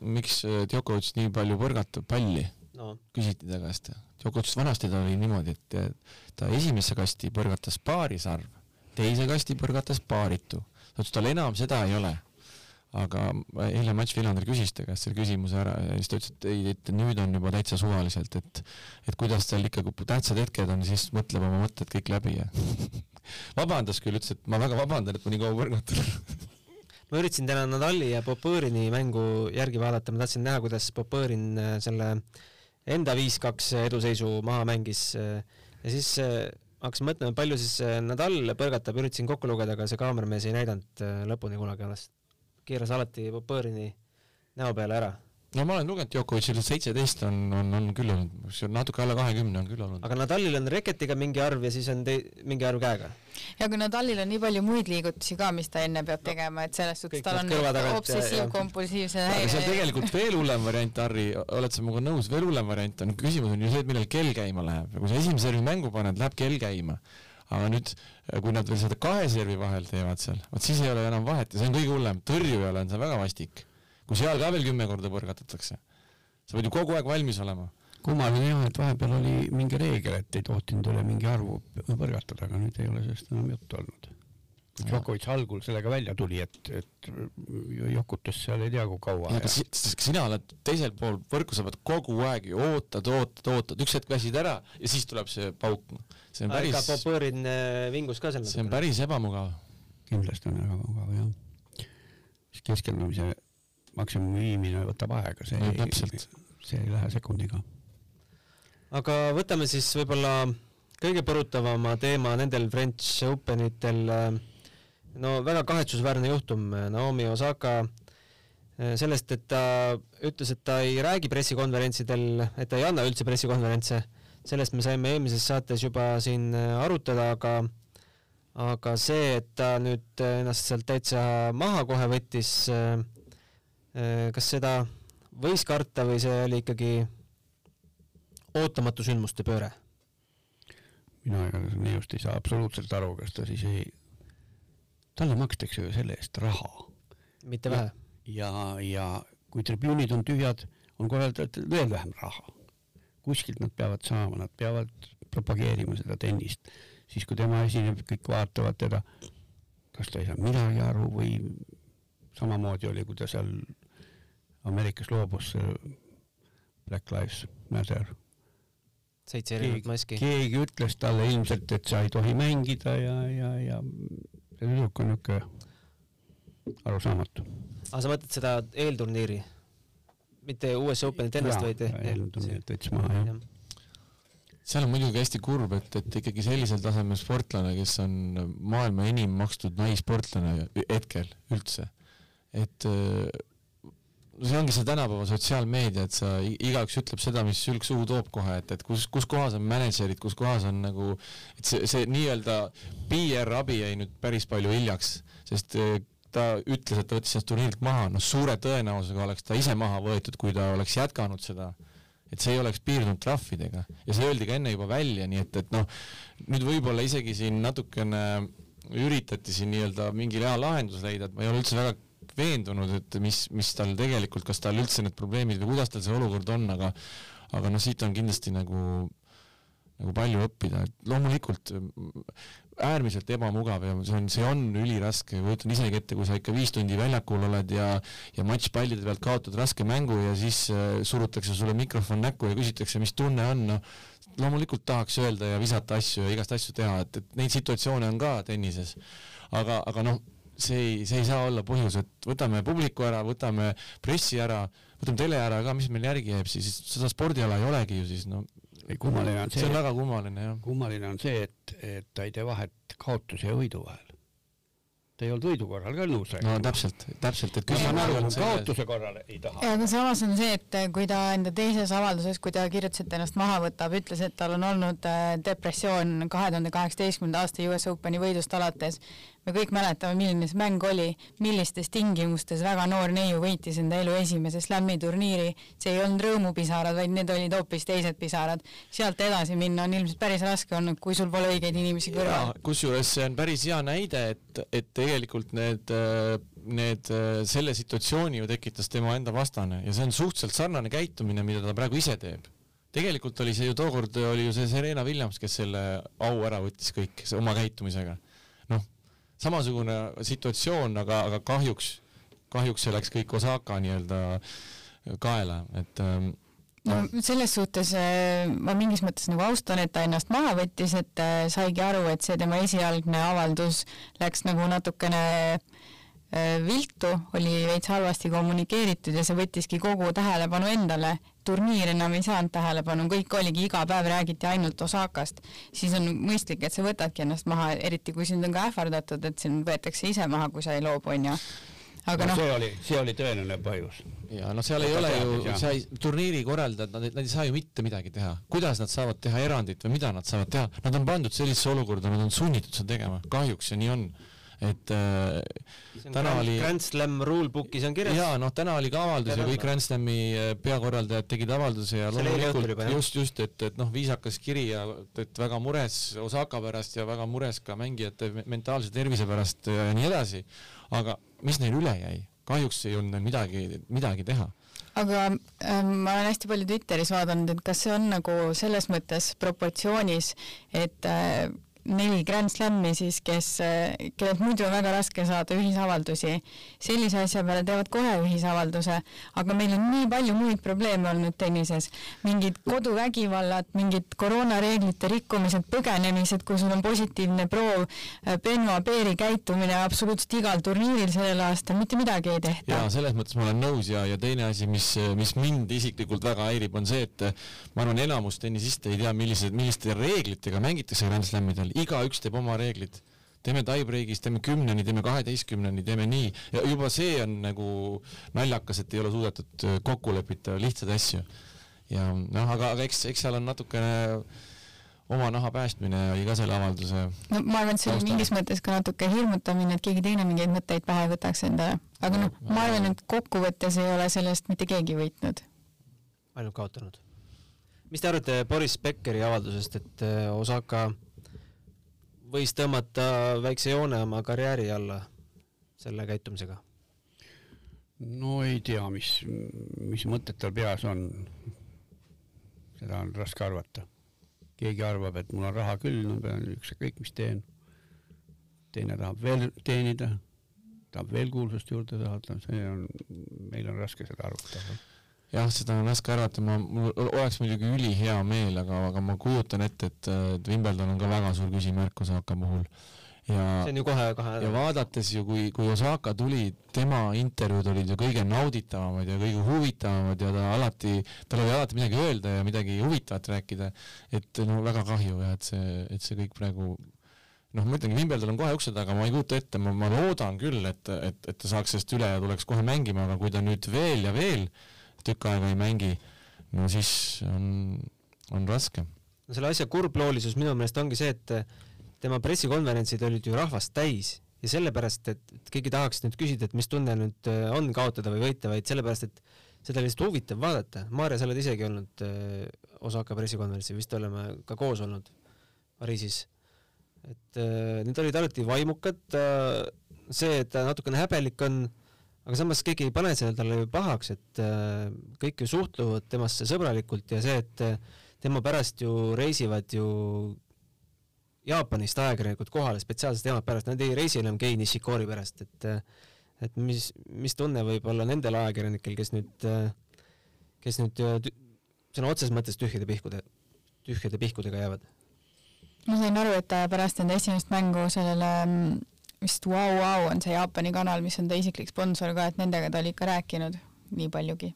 miks äh, Djokovic nii palju põrgatab palli no küsiti ta käest. Djokovic vanasti ta oli niimoodi, et ta esimesse kasti põrgatas paarisarv, teise kasti põrgatas paaritu. ta ütles, tal enam seda ei ole. aga eile Mats Villander küsis ta käest selle küsimuse ära ja siis ta ütles, et ei, et nüüd on juba täitsa suvaliselt, et et kuidas tal ikka, kui tähtsad hetked on, siis mõtleb oma mõtted kõik läbi ja vabandas küll, ütles, et ma väga vabandan, et ma nii kaua põrgatan. ma üritasin täna Nadali ja Popõrini mängu järgi vaadata, ma tahtsin näha, kuidas Popõrin äh, selle enda viis-kaks eduseisu maha mängis äh, ja siis äh, hakkasin mõtlema, palju siis äh, Nadal põrgatab, üritasin kokku lugeda, aga see kaameramees ei näidanud lõpuni kunagi alles. keeras alati Popõrini näo peale ära. No ma olen lugenud Djokovicil seitseteist on, on, on küll olnud, natuke alla kahekümne on küll olnud. aga Nadalil on reketiga mingi arv ja siis on tei-, mingi arv käega. ja kui Nadalil on nii palju muid liigutusi ka, mis ta enne peab tegema, et selles suhtes tal on obsessiivkompulsiivse aga seal tegelikult veel hullem variant, Harri, oled sa minuga nõus, veel hullem variant on, küsimus on ju see, et millal kell käima läheb ja kui sa esimese servi mängu paned, läheb kell käima. aga nüüd, kui nad veel seda kahe servi vahel teevad seal, vot siis ei ole enam vahet ja see on kõige hullem, tõrjujale on see väga vastik. Kui seal ka veel kümme korda põrgatatakse, sa pead ju kogu aeg valmis olema. kummaline jah, et vahepeal oli mingi reegel, et ei tohtinud üle mingi arvu põrgatada, aga nüüd ei ole sellest enam juttu olnud. Djokovic algul sellega välja tuli, et, et jokutas seal ei tea kui kaua aga si- si- sina oled teisel pool võrku, sa pead kogu aeg ju ootad, ootad, ootad, üks hetk väsid ära ja siis tuleb see pauk. see on päris, Popõrin äh, vingus ka seal see on päris ebamugav. kindlasti on väga mugav jah. siis keskendumise maksimumi viimine võtab aega, see No ei see ei lähe sekundiga. aga võtame siis võib-olla kõige põrutavama teema nendel French Openitel. no väga kahetsusväärne juhtum, Naomi Osaka eh, sellest, et ta ütles, et ta ei räägi pressikonverentsidel, et ta ei anna üldse pressikonverentse. sellest me saime eelmises saates juba siin arutada, aga aga see, et ta nüüd ennast sealt täitsa maha kohe võttis, kas seda võis karta või see oli ikkagi ootamatu sündmuste pööre? mina igatahes minust ei saa absoluutselt aru, kas ta siis ei, talle makstakse ju selle eest raha mitte vähe. ja, ja kui tribüünid on tühjad, on kohe veel vähem raha. kuskilt nad peavad saama, nad peavad propageerima seda tennist, siis kui tema esineb, kõik vaatavad teda, kas ta ei saa midagi aru või samamoodi oli, kui ta seal Ameerikas loobus see Black Lives Matter seitse erinevat maski. keegi ütles talle ilmselt, et sa ei tohi mängida ja, ja, ja see tüdruk on niuke arusaamatu. aga sa mõtled seda eelturniiri? mitte US Openit ennast, vaid eelturniirit võttis maha jah. seal on muidugi hästi kurb, et, et ikkagi sellisel tasemel sportlane, kes on maailma enim makstud naissportlane hetkel üldse, et äh, see ongi see tänapäeva sotsiaalmeedia, et sa igaüks ütleb seda, mis sülg suhu toob kohe, et, et kus, kus kohas on mänedžerid, kus kohas on nagu, et see, see nii-öelda PR abi jäi nüüd päris palju hiljaks, sest äh, ta ütles, et ta võttis sellest turniirilt maha, noh suure tõenäosusega oleks ta ise maha võetud, kui ta oleks jätkanud seda. Et see ei oleks piirdunud trahvidega. Ja see öeldi ka enne juba välja, nii et, et noh, nüüd võib-olla isegi siin natukene üritati siin nii-öelda mingi hea lahendus leida, et ma ei ole üldse väga veendunud, et mis, mis tal tegelikult, kas tal üldse need probleemid või kuidas tal see olukord on, aga aga noh, siit on kindlasti nagu nagu palju õppida, et loomulikult äärmiselt ebamugav ja see on, see on üliraske, kujutan isegi ette, kui sa ikka viis tundi väljakul oled ja ja matš pallide pealt kaotad raske mängu ja siis äh, surutakse sulle mikrofon näkku ja küsitakse, mis tunne on, noh loomulikult tahaks öelda ja visata asju ja igast asju teha, et, et neid situatsioone on ka tennises. aga, aga noh, see ei, see ei saa olla põhjus, et võtame publiku ära, võtame pressi ära, võtame tele ära ka, mis meil järgi jääb siis, seda spordiala ei olegi ju siis, no kummaline on see see, on väga kummaline jah. kummaline on see, et, et ta ei tee vahet kaotuse ja võidu vahel. Ta ei olnud võidu korral ka nõus no täpselt, täpselt, et küsimus aru, on selles, kaotuse korral ei taha. aga samas on see, et kui ta enda teises avalduses, kui ta kirjutas, et ennast maha võtab, ütles, et tal on olnud äh, depressioon kahe tuhande kaheksateistkümnenda aasta US Openi võidust alates. me kõik mäletame, milline see mäng oli, millistes tingimustes väga noor neiu võitis enda elu esimese slam'i turniiri. see ei olnud rõõmupisarad, vaid need olid hoopis teised pisarad. sealt edasi minna on ilmselt päris raske olnud, kui sul pole õigeid inimesi kõrval. kusjuures see on päris hea näide, et, et tegelikult need, need, selle situatsiooni ju tekitas tema enda vastane ja see on suhteliselt sarnane käitumine, mida ta praegu ise teeb. tegelikult oli see ju tookord oli ju see Serena Williams, kes selle au ära võttis kõik oma käitumisega. noh, samasugune situatsioon, aga, aga kahjuks, kahjuks see läks kõik Osaka nii-öelda kaela, et ähm, no selles suhtes äh, ma mingis mõttes nagu austan, et ta ennast maha võttis, et äh, saigi aru, et see tema esialgne avaldus läks nagu natukene äh, viltu, oli veits halvasti kommunikeeritud ja see võttiski kogu tähelepanu endale. turniir enam ei saanud tähelepanu, kõik oligi, iga päev räägiti ainult Osakast. siis on mõistlik, et sa võtadki ennast maha, eriti kui sind on ka ähvardatud, et sind võetakse ise maha, kui sa ei loobu, onju. aga no, noh, see oli, see oli tõeline põhjus. Ja noh, seal ei ole ju, sa ei, turniiri korraldajad, nad, nad ei saa ju mitte midagi teha. kuidas nad saavad teha erandit või mida nad saavad teha? Nad on pandud sellisesse olukorda, nad on sunnitud seda tegema, kahjuks see nii on. et äh, täna Grand, oli Grand Slam rulebook'is on kirjas. jaa, noh, täna oli ka avaldus ja kõik. Grand Slami äh, peakorraldajad tegid avalduse ja loomulikult just, just, et, et noh, viisakas kiri ja et väga mures Osaka pärast ja väga mures ka mängijate me- mentaalse tervise pärast ja nii edasi. aga mis neil üle jäi? Kahjuks ei olnud midagi, midagi teha. aga ähm, ma olen hästi palju Twitteris vaadanud, et kas see on nagu selles mõttes proportsioonis, et äh, neli Grand Slami siis, kes äh,, kellelt muidu on väga raske saada ühisavaldusi, sellise asja peale teevad kohe ühisavalduse, aga meil on nii palju muid probleeme olnud tennises, mingid koduvägivallad, mingid koroonareeglite rikkumised, põgenemised, kui sul on positiivne proov, Benoit Peeri käitumine absoluutselt igal turniiril sellel aastal, mitte midagi ei tehta. Jaa, selles mõttes ma olen nõus ja, ja teine asi, mis, mis mind isiklikult väga häirib, on see, et ma arvan, enamus tennisiste ei tea, millised, milliste reeglitega mängitakse Grand Slamidel, igaüks teeb oma reeglid. teeme tie-break'is, teeme kümneni, teeme kaheteistkümneni, teeme nii ja juba see on nagu naljakas, et ei ole suudetud äh, kokku leppida lihtsaid asju. ja noh, aga, aga eks, eks seal on natukene oma naha päästmine oli ka selle avalduse no ma arvan, et see oli mingis mõttes ka natuke hirmutamine, et keegi teine mingeid mõtteid pähe ei võtaks endale. aga noh, ma arvan, et kokkuvõttes ei ole sellest mitte keegi võitnud. ainult kaotanud. mis te arvate Boris Beckeri avaldusest, et äh, Osaka võis tõmmata väikse joone oma karjääri alla selle käitumisega? no ei tea, mis, mis mõtted tal peas on. seda on raske arvata. keegi arvab, et mul on raha küll, ma pean ükskõik mis teen. teine tahab veel teenida, tahab veel kuulsust juurde saada, see on, meil on raske seda arvutada. Jah, seda on raske arvata, ma, mul oleks muidugi ülihea meel, aga, aga ma kujutan ette, et, Wimbledon on ka väga suur küsimärk Osaka puhul. ja see on ju kohe kahe ja vaadates ju, kui, kui Osaka tuli, tema intervjuud olid ju kõige nauditavamad ja kõige huvitavamad ja ta alati, tal oli alati midagi öelda ja midagi huvitavat rääkida, et no väga kahju jah, et see, et see kõik praegu noh, ma ütlengi, Wimbledon on kohe ukse taga, ma ei kujuta ette, ma, ma loodan küll, et, et, et ta saaks sellest üle ja tuleks kohe mängima, aga kui ta nüüd veel ja veel tükk aega ei mängi, no siis on, on raske. no selle asja kurbloolisus minu meelest ongi see, et tema pressikonverentsid olid ju rahvast täis ja sellepärast, et keegi tahaks nüüd küsida, et mis tunne nüüd äh, on kaotada või võita, vaid sellepärast, et seda oli lihtsalt huvitav vaadata. Maarja, sa oled isegi olnud äh, Osaka pressikonverentsil, vist oleme ka koos olnud Pariisis. et äh, need olid alati vaimukad see, et ta natukene häbelik on, aga samas keegi ei pane seda talle ju pahaks, et äh, kõik ju suhtlevad temasse sõbralikult ja see, et äh, tema pärast ju reisivad ju Jaapanist ajakirjanikud kohale spetsiaalselt tema pärast, nad ei reisi enam Kei Nishikori pärast, et et mis, mis tunne võib olla nendel ajakirjanikel, kes nüüd, kes nüüd äh, sõna otseses mõttes tühjade pihkude, tühjade pihkudega jäävad? ma sain aru, et pärast enda esimest mängu sellele mm, vist Wow Wow on see Jaapani kanal, mis on ta isiklik sponsor ka, et nendega ta oli ikka rääkinud nii paljugi.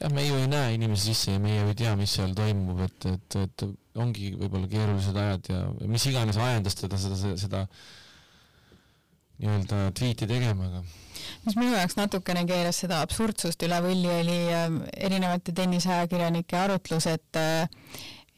jah, me ju ei näe inimesi sisse ja meie ju ei tea, mis seal toimub, et, et, et ongi võib-olla keerulised ajad ja mis iganes ajendas teda seda, seda, seda nii-öelda tweet'i tegema, aga mis minu jaoks natukene keeras seda absurdsust üle võlli, oli äh, erinevate tenniseajakirjanike arutlus, et äh,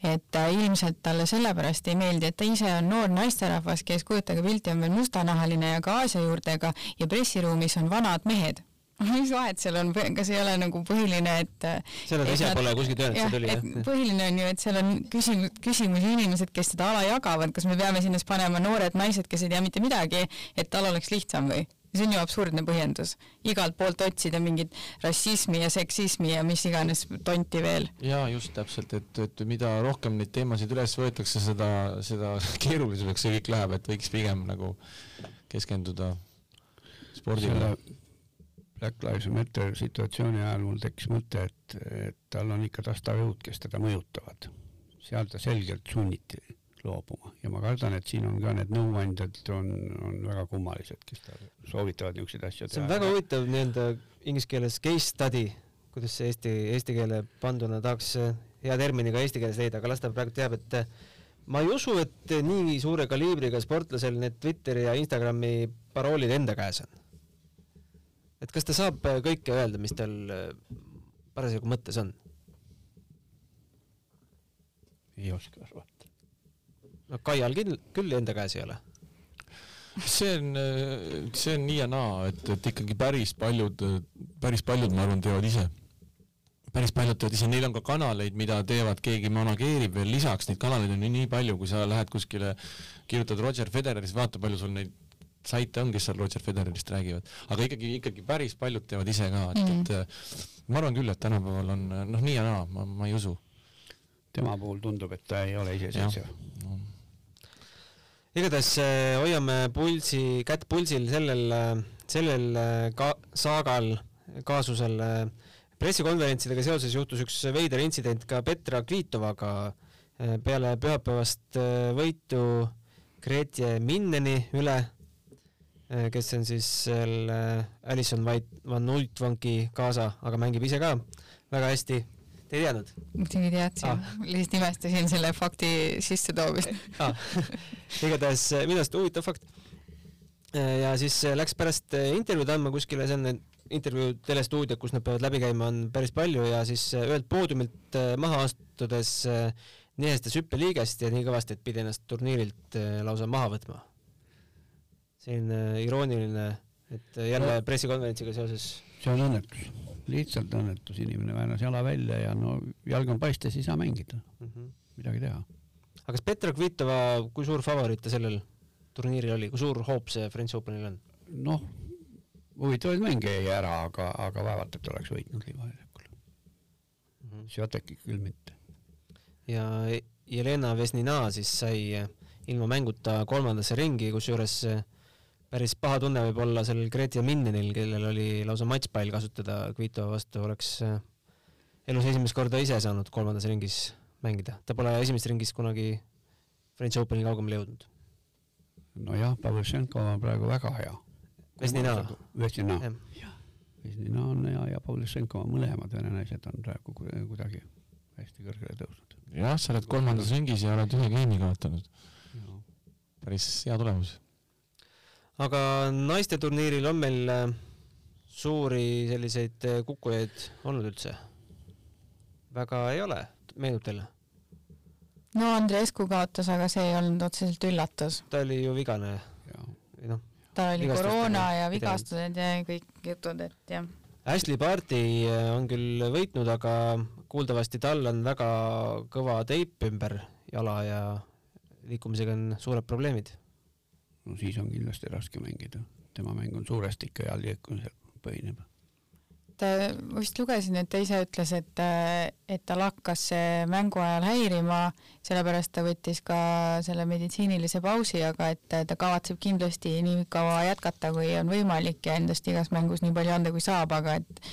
et ilmselt talle sellepärast ei meeldi, et ta ise on noor naisterahvas, kes kujutage pilti, on veel mustanahaline ja ka Aasia juurtega ja pressiruumis on vanad mehed mis vahet seal on, kas ei ole nagu põhiline, et seda ta ise pole kuskilt öelnud, see tuli jah? põhiline on ju, et seal on küsimus, küsimusi inimesed, kes seda ala jagavad, kas me peame sinna panema noored naised, kes ei tea mitte midagi, et tal oleks lihtsam või? See on ju absurdne põhjendus, igalt poolt otsida mingit rassismi ja seksismi ja mis iganes tonti veel. ja just täpselt, et, et mida rohkem neid teemasid üles võetakse, seda, seda keerulisemaks see kõik läheb, et võiks pigem nagu keskenduda spordile. Black Lives Matter situatsiooni ajal mul tekkis mõte, et, et tal on ikka tastavjõud, kes teda mõjutavad. seal ta selgelt sunniti loobuma ja ma kardan, et siin on ka need nõuandjad on, on väga kummalised, kes soovitavad niisuguseid asju teha. see on väga huvitav nii-öelda inglise keeles case study, kuidas see eesti, eesti keele panduna tahaks hea termini ka eesti keeles leida, aga las ta praegu teab, et ma ei usu, et nii suure kaliibriga sportlasel need Twitteri ja Instagrami paroolid enda käes on. et kas ta saab kõike öelda, mis tal parasjagu mõttes on? ei oska arvata no Kaial küll, küll enda käes ei ole. see on, see on nii ja naa, et, et ikkagi päris paljud, päris paljud, ma arvan, teevad ise. päris paljud teevad ise, neil on ka kanaleid, mida teevad, keegi manageerib veel lisaks, neid kanaleid on nii, nii palju, kui sa lähed kuskile, kirjutad Roger Federerist, vaata palju sul neid saite on, kes seal Roger Federerist räägivad, aga ikkagi, ikkagi päris paljud teevad ise ka, et mm, -hmm. et ma arvan küll, et tänapäeval on noh, nii ja naa, ma, ma ei usu. tema puhul tundub, et ta ei ole iseseisev igatahes äh, hoiame pulsi, kätt pulsil sellel, äh, sellel äh, ka saagal, kaasusel. pressikonverentsidega seoses juhtus üks veider intsident ka Petra Kvitovaga peale pühapäevast võitu Gretje Minneni üle, kes on siis selle Alison White Van Uitvanki kaasa, aga mängib ise ka väga hästi Te ei teadnud? muidugi teadsin ah., lihtsalt imestasin selle fakti sissetoomist ah. igatahes eh, minu arust huvitav fakt. Eh, ja siis eh, läks pärast intervjuud andma kuskile, see on intervjuu telestuudio, kus nad peavad läbi käima, on päris palju ja siis ühelt poodiumilt maha astudes nihestas hüppeliigest ja nii kõvasti, et pidi ennast turniirilt lausa maha võtma. selline irooniline, et jälle pressikonverentsiga seoses. see on õnnetus lihtsalt õnnetus, inimene väänas jala välja ja no jalg on paistes, ei saa mängida mm. -hmm. midagi teha. aga kas Petra Kvitova, kui suur favoriit ta sellel turniiril oli, kui suur hoop see French Openil on? noh, huvitavaid mänge jäi ära, aga, aga vaevalt, et oleks võitnud Liivajärvikul mm -hmm.. Sviatekit küll mitte. ja Jelena Vesnina siis sai ilma mänguta kolmandasse ringi, kusjuures päris paha tunne võib olla sellel Grete Minnenil, kellel oli lausa matšpall kasutada Kvitova vastu, oleks äh, elus esimest korda ise saanud kolmandas ringis mängida. ta pole esimeses ringis kunagi French Openi kaugemale jõudnud. nojah, Pavlyušenko on praegu väga hea. Vesnina. Vesnina. Vesnina on hea ja Pavlyušenko, mõlemad vene naised on praegu kuidagi hästi kõrgele tõusnud. jah, sa oled kolmandas ringis ja oled ühe geimi kaotanud. päris hea tulemus aga naisteturniiril on meil äh, suuri selliseid äh, kukkujaid olnud üldse? väga ei ole, meenub teile? no Andreescu kaotas, aga see ei olnud otseselt üllatus. ta oli ju vigane. noh. tal oli koroona ja vigastused ja kõik jutud, et jah. Ashley Barti äh, on küll võitnud, aga kuuldavasti tal on väga kõva teip ümber jala ja liikumisega on suured probleemid no siis on kindlasti raske mängida. tema mäng on suuresti ikka jalgliikumisel põhineb. ta, ma vist lugesin, et ta ise ütles, et, et tal hakkas see mängu ajal häirima, sellepärast ta võttis ka selle meditsiinilise pausi, aga et ta kavatseb kindlasti nii kaua jätkata, kui on võimalik ja endast igas mängus nii palju anda, kui saab, aga et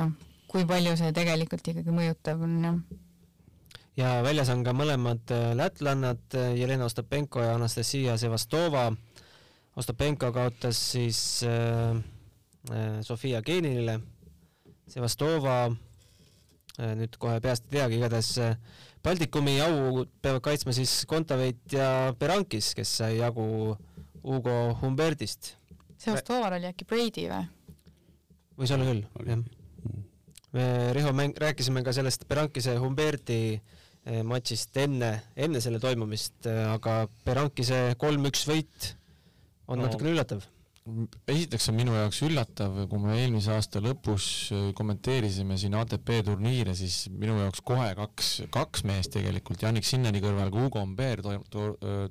noh, kui palju see tegelikult ikkagi mõjutab, on jah ja väljas on ka mõlemad lätlannad, Jelena Ostapenko ja Anastasia Sevastova Ostapenko kaotas siis äh, äh, Sofia Keninile, Sevastova äh, nüüd kohe peast ei teagi, igatahes äh, Baltikumi au peavad kaitsma siis Kontaveit ja Berankis, kes sai jagu Hugo Humbertist. Sevastoval oli äkki Brady või? võis olla küll, jah. me Riho mäng-, rääkisime ka sellest Berankise Humberti eh, matšist enne, enne selle toimumist, eh, aga Berankise kolm-üks võit on No. natukene üllatav. esiteks on minu jaoks üllatav, kui me eelmise aasta lõpus äh, kommenteerisime siin ATP turniire, siis minu jaoks kohe kaks, kaks meest tegelikult, Janik Sinnani kõrval ka Hugo Umber to, to, öö,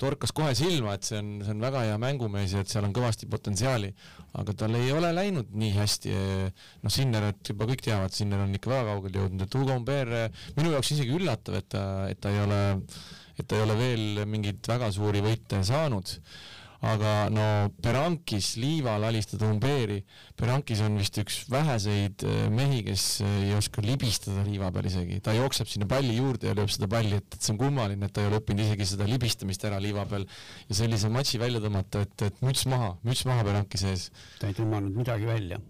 torkas kohe silma, et see on, see on väga hea mängumees ja et seal on kõvasti potentsiaali, aga tal ei ole läinud nii hästi. noh, Sinnerit juba kõik teavad, Sinner on ikka väga kaugele jõudnud, et Hugo Umber minu jaoks isegi üllatav, et ta, et ta ei ole, et ta ei ole veel mingeid väga suuri võite saanud aga no Berankis liival alistada Umbeeri, Berankis on vist üks väheseid äh, mehi, kes äh, ei oska libistada liiva peal isegi, ta jookseb sinna palli juurde ja lööb seda palli, et, et see on kummaline, et ta ei ole õppinud isegi seda libistamist ära liiva peal ja sellise matši välja tõmmata, et, et müts maha, müts maha Beranki sees. ta ei tõmmanud midagi välja.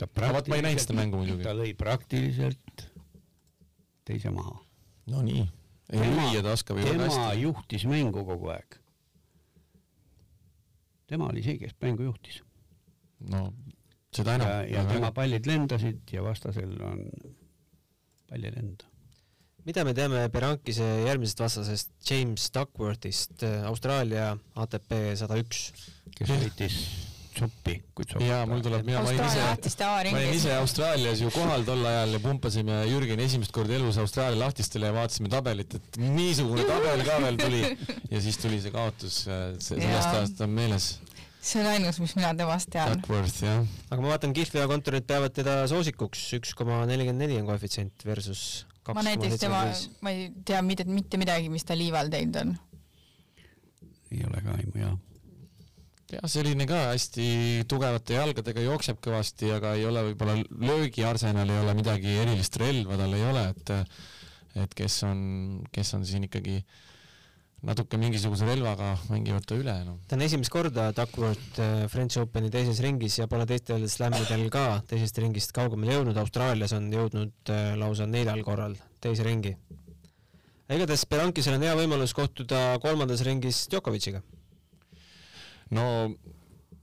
ta muidugi. ta lõi praktiliselt teise maha. no nii, ei lüüa ta oskab ju väga tema hästi. juhtis mängu kogu aeg. Tema oli see, kes mängu juhtis. no seda enam. ja, ja tema pallid lendasid ja vastasel on pall ei lenda. mida me teame Berankise järgmisest vastasest James Duckworthist, Austraalia ATP sada üks? kes võitis suppi, sopp. jaa, mul tuleb, mina, ma olin ise, ma olin ise. Austraalias ju kohal tol ajal ja pumpasime Jürgeni esimest korda elus Austraalia lahtistele ja vaatasime tabelit, et niisugune tabel ka veel tuli ja siis tuli see kaotus, see sellest ajast on meeles. see on ainus, mis mina temast tean. Duckworth jah, aga ma vaatan, kihlveokontorid peavad teda soosikuks, üks koma nelikümmend neli on koefitsient versus kaks ma koma näiteks tema seitsekümmend viis., ma ei tea mitte, mitte midagi, mis ta liival teinud on. ei ole ka aimu jaa. Jah, selline ka hästi tugevate jalgadega jookseb kõvasti, aga ei ole võib-olla löögiarsenal ei ole midagi erilist relva tal ei ole, et et kes on, kes on siin ikkagi natuke mingisuguse relvaga mängivad ta üle, noh. ta on esimest korda Duckworth äh, French Openi teises ringis ja pole teistel slämmidel ka teisest ringist kaugemale jõudnud, Austraalias on jõudnud äh, lausa neljal korral teise ringi. igatahes Berankisel on hea võimalus kohtuda kolmandas ringis Djokovic'iga. No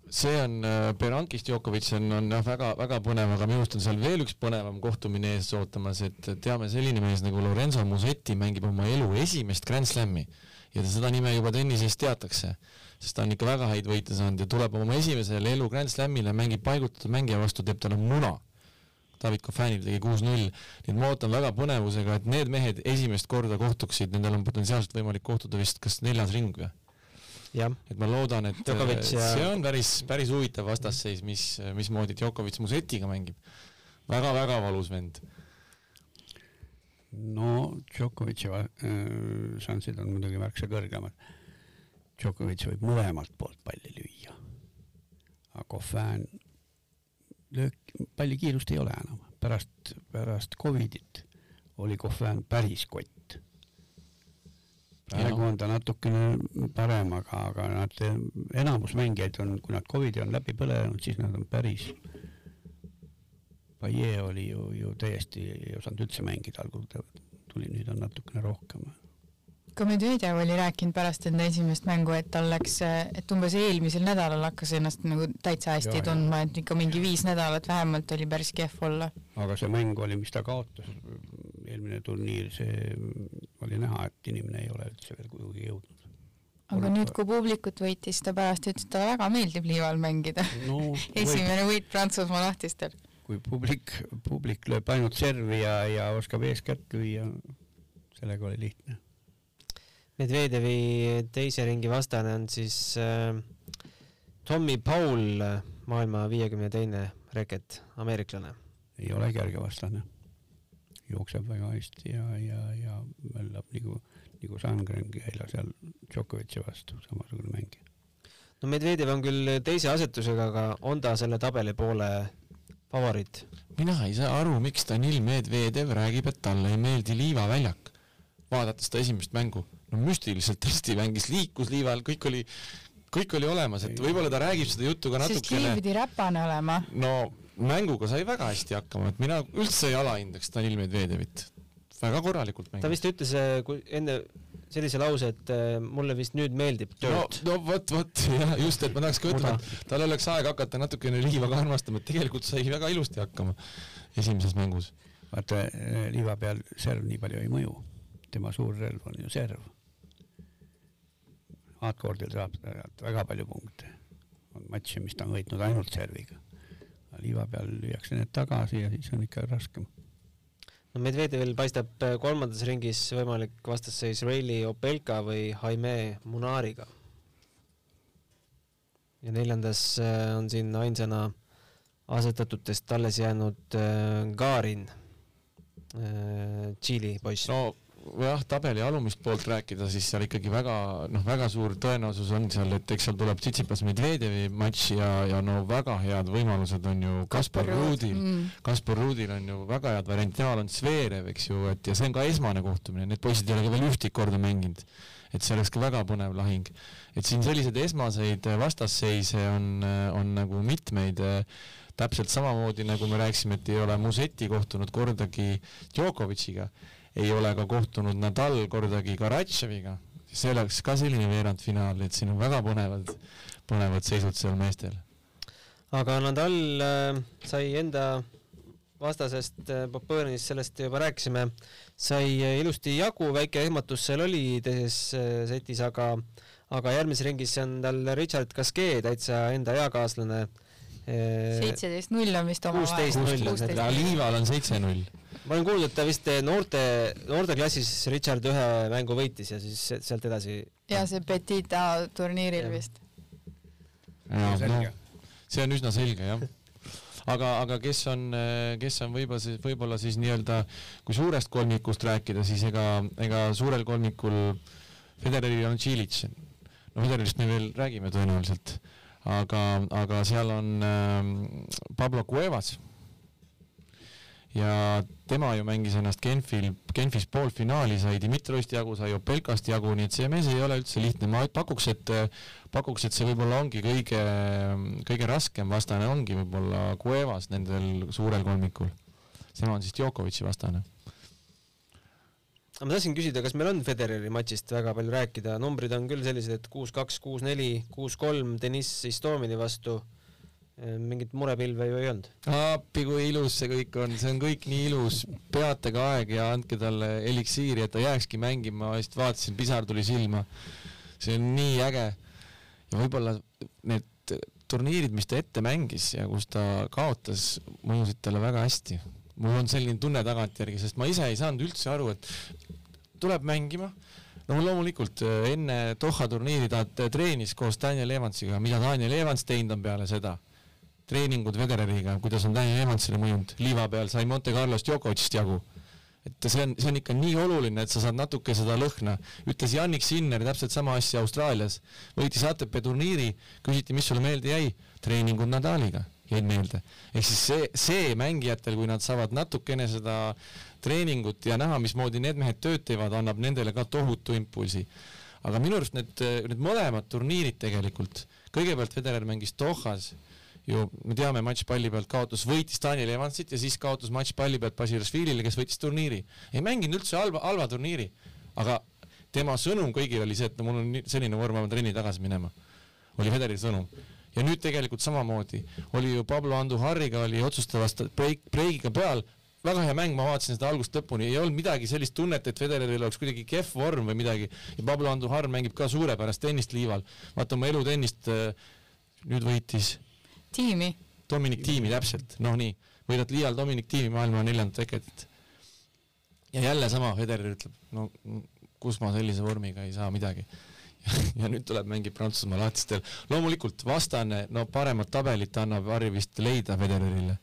see on äh, Berankist Djokovic on, on jah, väga-väga põnev, aga minu arust on seal veel üks põnevam kohtumine ees ootamas, et teame, selline mees nagu Lorenzo Musetti mängib oma elu esimest Grand Slami ja seda nime juba tennises teatakse, sest ta on ikka väga häid võite saanud ja tuleb oma esimesele elu Grand Slamile, mängib paigutatud mängija vastu, teeb talle muna. David Koffanil tegi kuus-null, nii et ma ootan väga põnevusega, et need mehed esimest korda kohtuksid, nendel on potentsiaalselt võimalik kohtuda vist kas neljas ring või? Et ma loodan, et Djokovic äh, ja- see on päris, päris huvitav vastasseis, mis, mismoodi Djokovic Musetiga mängib väga,. väga-väga valus vend. no Djokovic'i äh, šansid on muidugi märksa kõrgemad. Djokovic võib mõlemalt poolt palli lüüa. aga Kohvän löök, palli kiirust ei ole enam, pärast, pärast Covidit oli Kohvän päris kott. Praegu on ta natukene parem, aga, aga nad, enamus mängijaid on, kui nad Covidi on läbi põlenud, siis nad on päris Paie oli ju, ju täiesti ei osanud üldse mängida, algul ta tuli, nüüd on natukene rohkem. ka Medvedjev oli rääkinud pärast enda esimest mängu, et tal läks, et umbes eelmisel nädalal hakkas ennast nagu täitsa hästi jaa. tundma, et ikka mingi viis nädalat vähemalt oli päris kehv olla. aga see mäng oli, mis ta kaotas, eelmine turniir, see oli näha, et inimene ei ole üldse veel kuhugi jõudnud. aga nüüd, kui publikut võitis, ta pärast ütles, et talle väga meeldib liival mängida no esimene võit Prantsusmaa lahtistel. kui publik, publik lööb ainult servi ja, ja oskab eeskätt lüüa, sellega oli lihtne. Medvedjevi teise ringi vastane on siis äh, Tommy Paul, maailma viiekümne teine reket, ameeriklane. ei ole kerge vastane. Jookseb väga hästi ja, ja, ja möllab nagu, nagu Sandgrengi eile seal Djokovic'i vastu, samasugune mängija. no Medvedjev on küll teise asetusega, aga on ta selle tabeli poole favoriit? mina ei saa aru, miks Danil Medvedev räägib, et talle ei meeldi liivaväljak. vaadates ta esimest mängu, no müstiliselt hästi mängis, liikus liival, kõik oli kõik oli olemas, et võib-olla ta räägib seda juttu ka sest Liiv natukene, pidi räpane olema. no mänguga sai väga hästi hakkama, et mina üldse ei alahindaks Danil Medvedevit. väga korralikult ta mängis. vist ütles äh, kui enne sellise lause, et äh, mulle vist nüüd meeldib no tööd, no vot, vot jah, just, et ma tahaks ka ütelda, et tal oleks aeg hakata natukene liiva ka armastama, et tegelikult sai väga ilusti hakkama esimeses mängus. vaata eh, liiva peal serv nii palju ei mõju, tema suur relv on ju serv. hardcore'il saab ta väga palju punkte, on matše, mis ta on võitnud ainult serviga. Liiva peal lüüakse need tagasi ja siis on ikka raskem. no Medvedevil paistab äh, kolmandas ringis võimalik vastasseis Reili Opelka või Jaime Munariga. ja neljandas äh, on siin ainsana asetatutest alles jäänud äh, Garin, Tšiili poiss. no jah, tabeli alumist poolt rääkida, siis seal ikkagi väga noh, väga suur tõenäosus on seal, et eks seal tuleb Tsitsipas Medvedevi matš ja, ja no väga head võimalused on ju Kaspar Ruudil. mm.. Kaspar Ruudil on ju väga head variant, temal on Zverev, eks ju, et ja see on ka esmane kohtumine, need poisid ei ole ka veel ühtegi korda mänginud. et see oleks ka väga põnev lahing. et siin selliseid esmaseid vastasseise on, on nagu mitmeid, täpselt samamoodi nagu me rääkisime, et ei ole Museti kohtunud kordagi Djokovic'iga, ei ole ka kohtunud Nadal kordagi Karatševiga, see oleks ka selline veerandfinaal, et siin on väga põnevad, põnevad seisud seal meestel. aga Nadal äh, sai enda vastasest äh, Popõõrnist, sellest juba rääkisime, sai äh, ilusti jagu, väike ehmatus seal oli teises äh, setis, aga aga järgmises ringis on tal Richard Gasquet täitsa enda eakaaslane. seitseteist null on vist omavahel. 16-0 ja Liival on seitse-null. Ma olen kuulnud, et ta vist eh, noorte, noorteklassis Richard ühe mängu võitis ja siis se- sealt edasi. ja see Petita turniiril Jah. vist. no see on üsna selge jah. aga, aga kes on, kes on võib-olla siis, võib-olla siis nii-öelda, kui suurest kolmikust rääkida, siis ega, ega suurel kolmikul Federeril on Tšilitš. no Federerist me veel räägime tõenäoliselt, aga, aga seal on ähm, Pablo Cuevas ja tema ju mängis ennast Genfil, Genfis poolfinaali, sai Dmitroist jagu, sai Opelkast jagu, nii et see mees ei ole üldse lihtne, ma pakuks, et pakuks, et see võib-olla ongi kõige, kõige raskem vastane ongi võib-olla Cuevas nendel suurel kolmikul. tema on siis Djokovic'i vastane. aga ma tahtsin küsida, kas meil on Federeri matšist väga palju rääkida, numbrid on küll sellised, et kuus-kaks, kuus-neli, kuus-kolm Deniss Istomini vastu. Mingit murepilve ju ei olnud. appi, kui ilus see kõik on, see on kõik nii ilus, peatage aeg ja andke talle eliksiiri, et ta jääkski mängima, ma just vaatasin, pisar tuli silma. see on nii äge. ja võib-olla need turniirid, mis ta ette mängis ja kus ta kaotas, mõjusid talle väga hästi. mul on selline tunne tagantjärgi, sest ma ise ei saanud üldse aru, et tuleb mängima no loomulikult äh, enne Doha turniiri ta treenis koos Daniel Evansiga, mida Daniel Evans teinud on peale seda treeningud Federeriga, kuidas on Daniel Evansile mõjunud, liiva peal sai Monte Carlos Djokovicist jagu. et see on, see on ikka nii oluline, et sa saad natuke seda lõhna. ütles Jannik Sinner täpselt sama asja Austraalias, võitis ATP turniiri, küsiti, mis sulle meelde jäi, treeningud Nadaliga jäid meelde. ehk siis see, see mängijatel, kui nad saavad natukene seda treeningut ja näha, mismoodi need mehed tööd teevad, annab nendele ka tohutu impulsi. aga minu arust need, need mõlemad turniirid tegelikult, kõigepealt Federer mängis Dohas ju me teame, matš palli pealt kaotas, võitis Daniel Evansit ja siis kaotas matš palli pealt Basilashvilile, kes võitis turniiri. ei mänginud üldse halba, halva turniiri, aga tema sõnum kõigile oli see, et mul on selline vorm, ma pean trenni tagasi minema. oli Federeri sõnum. ja nüüd tegelikult samamoodi oli ju Pablo Andujarriga oli otsustavast breik, breigiga peal, väga hea mäng, ma vaatasin seda algusest lõpuni, ei olnud midagi sellist tunnet, et Federeril oleks kuidagi kehv vorm või midagi ja Pablo Andujar mängib ka suurepärast tennist liival. vaata oma elutennist äh, nüüd võitis tiimi. Dominic Tiimi täpselt, noh nii, võidad liial Dominic Tiimi maailma neljandat teketit. ja jälle sama, Federer ütleb, no kus ma sellise vormiga ei saa midagi. ja nüüd tuleb mängib Prantsusmaa lahtistel, loomulikult vastane, no paremat tabelit annab Harri vist leida Federerile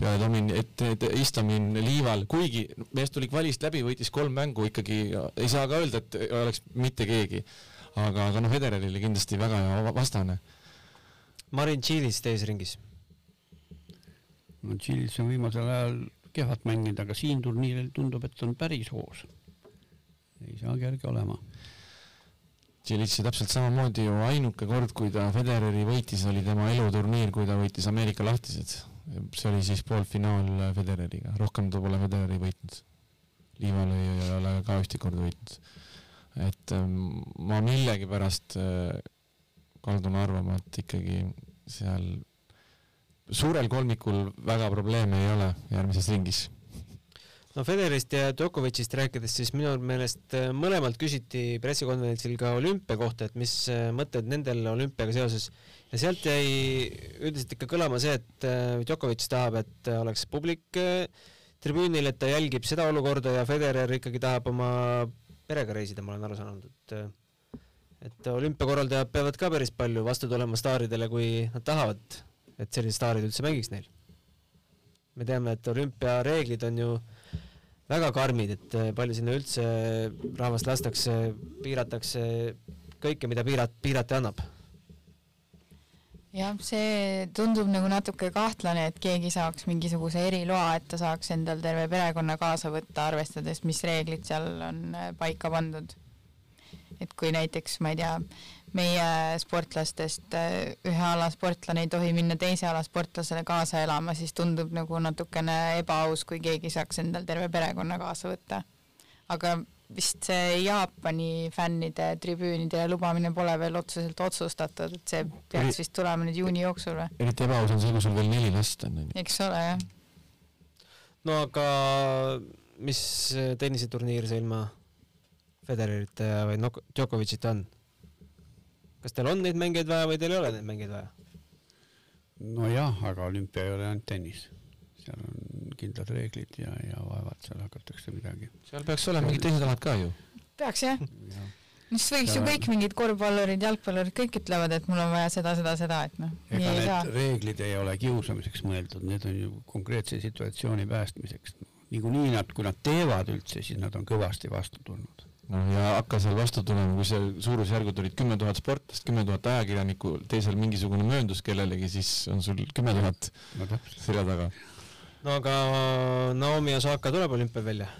peale Domin-, et, et Istomin liival, kuigi mees tuli kvalist läbi, võitis kolm mängu ikkagi, ei saa ka öelda, et oleks mitte keegi. aga, aga noh, Federerile kindlasti väga hea va- vastane Marin Tšiilis teises ringis. no Tšiilis on viimasel ajal kehvalt mänginud, aga siin turniiril tundub, et on päris hoos. ei saa kerge olema. Tšilitši täpselt samamoodi ju ainuke kord, kui ta Federeri võitis, oli tema eluturniir, kui ta võitis Ameerika lahtised. see oli siis poolfinaal Federeriga, rohkem ta pole Federeri võitnud. Liival ei ole ka ühtegi korda võitnud. et ähm, ma millegipärast äh, kaldun arvama, et ikkagi seal suurel kolmikul väga probleeme ei ole järgmises ringis. No Federerist ja Djokovicist rääkides, siis minu meelest äh, mõlemalt küsiti pressikonverentsil ka olümpia kohta, et mis äh, mõtted nendel olümpiaga seoses. Ja sealt jäi üldiselt ikka kõlama see, et äh, Djokovic tahab, et oleks publik tribüünil, et ta jälgib seda olukorda ja Federer ikkagi tahab oma perega reisida, ma olen aru saanud, et et olümpiakorraldajad peavad ka päris palju vastu tulema staaridele, kui nad tahavad, et sellised staarid üldse mängiks neil. me teame, et olümpiareeglid on ju väga karmid, et äh, palju sinna üldse rahvast lastakse, piiratakse kõike, mida piirat-, piirata annab. jah, see tundub nagu natuke kahtlane, et keegi saaks mingisuguse eriloa, et ta saaks endal terve perekonna kaasa võtta, arvestades, mis reeglid seal on äh, paika pandud. Et kui näiteks, ma ei tea, meie sportlastest äh, ühe ala sportlane ei tohi minna teise ala sportlasele kaasa elama, siis tundub nagu natukene ebaaus, kui keegi saaks endal terve perekonna kaasa võtta. aga vist see Jaapani fännide tribüünide lubamine pole veel otseselt otsustatud, et see peaks vist tulema nüüd juuni jooksul või? eriti ebaaus on see, kui sul veel neli last on. eks ole, jah. no aga mis tenniseturniir see ilma Federerita ja või no Djokovicita on? kas teil on neid mängijaid vaja või teil ei ole neid mängijaid vaja? nojah, aga olümpia ei ole ainult tennis, seal on kindlad reeglid ja, ja vaevalt seal hakatakse midagi. seal peaks olema mingid teised alad ka ju. peaks jah ja. no siis võiks ju kõik mingid korvpallurid, jalgpallurid, kõik ütlevad, et mul on vaja seda, seda, seda, et noh. ega need saa. reeglid ei ole kiusamiseks mõeldud, need on ju konkreetse situatsiooni päästmiseks. niikuinii nad, kui nad teevad üldse, siis nad on kõvasti vastu tulnud noh, ja hakka seal vastu tulema, kui seal suurusjärgud olid kümme tuhat sportlast, kümme tuhat ajakirjanikku, teisel mingisugune mööndus kellelegi, siis on sul kümme tuhat selja taga. no aga Naomi Osaka tuleb olümpial välja?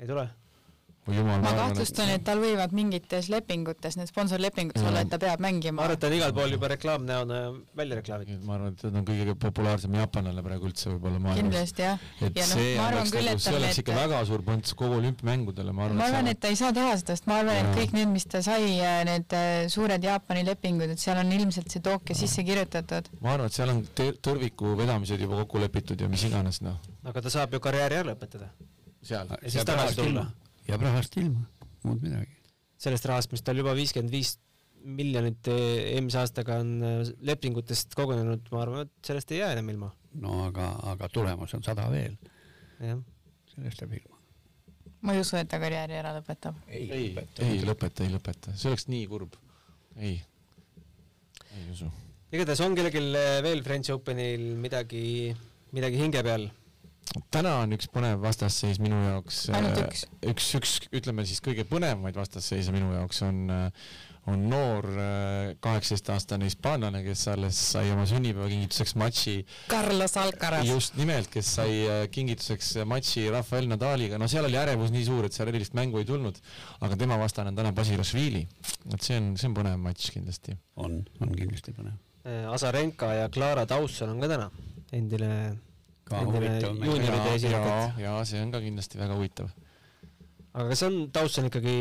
ei tule? Jumal, ma kahtlustan, et tal võivad mingites lepingutes, need sponsorlepingutes olla, et ta peab mängima. ma arvan, et ta on igal pool juba reklaamnäona välja reklaamitud. ma arvan, et ta on kõige populaarsem jaapanlane praegu üldse võib-olla maailmas. kindlasti jah. et ja no, see oleks küll, nagu, see oleks ikka väga suur põnts kogu olümpiamängudele, ma arvan. ma arvan, et ta ei saa teha seda, sest ma arvan, et kõik need, mis ta sai, äh, need äh, suured Jaapani lepingud, et seal on ilmselt see Tokyo sisse kirjutatud. ma arvan, et seal on tõrviku vedamised juba kokku lepitud ja mis iganes, noh. aga ta saab ju karjääri ära lõpetada. seal. ja siis tagasi tulla jääb rahast ilma, muud midagi. sellest rahast, mis tal juba viiskümmend viis miljonit eelmise aastaga on äh, lepingutest kogunenud, ma arvan, et sellest ei jää enam ilma. no aga, aga tulemas on sada veel. sellest jääb ilma. ma ei usu, et ta karjääri ära lõpetab. ei, ei, ei lõpeta, ei lõpeta, see oleks nii kurb. ei, ei usu. igatahes on kellelgi veel French Openil midagi, midagi hinge peal täna on üks põnev vastasseis minu jaoks. ainult üks? Äh, üks, üks, ütleme siis kõige põnevamaid vastasseise minu jaoks on, äh, on noor äh, kaheksateistaastane hispaanlane, kes alles sai oma sünnipäevakingituseks matši. Carlos Alcaraz. just nimelt, kes sai kingituseks matši Rafael Nadaliga, no seal oli ärevus nii suur, et seal erilist mängu ei tulnud, aga tema vastane on täna Basilashvili. et see on, see on põnev matš kindlasti. on, on kindlasti põnev. Azarenka ja Clara Tauson on ka täna endine ka huvitav juunioride esinejad. ja see on ka kindlasti väga huvitav. aga kas on Dawson ikkagi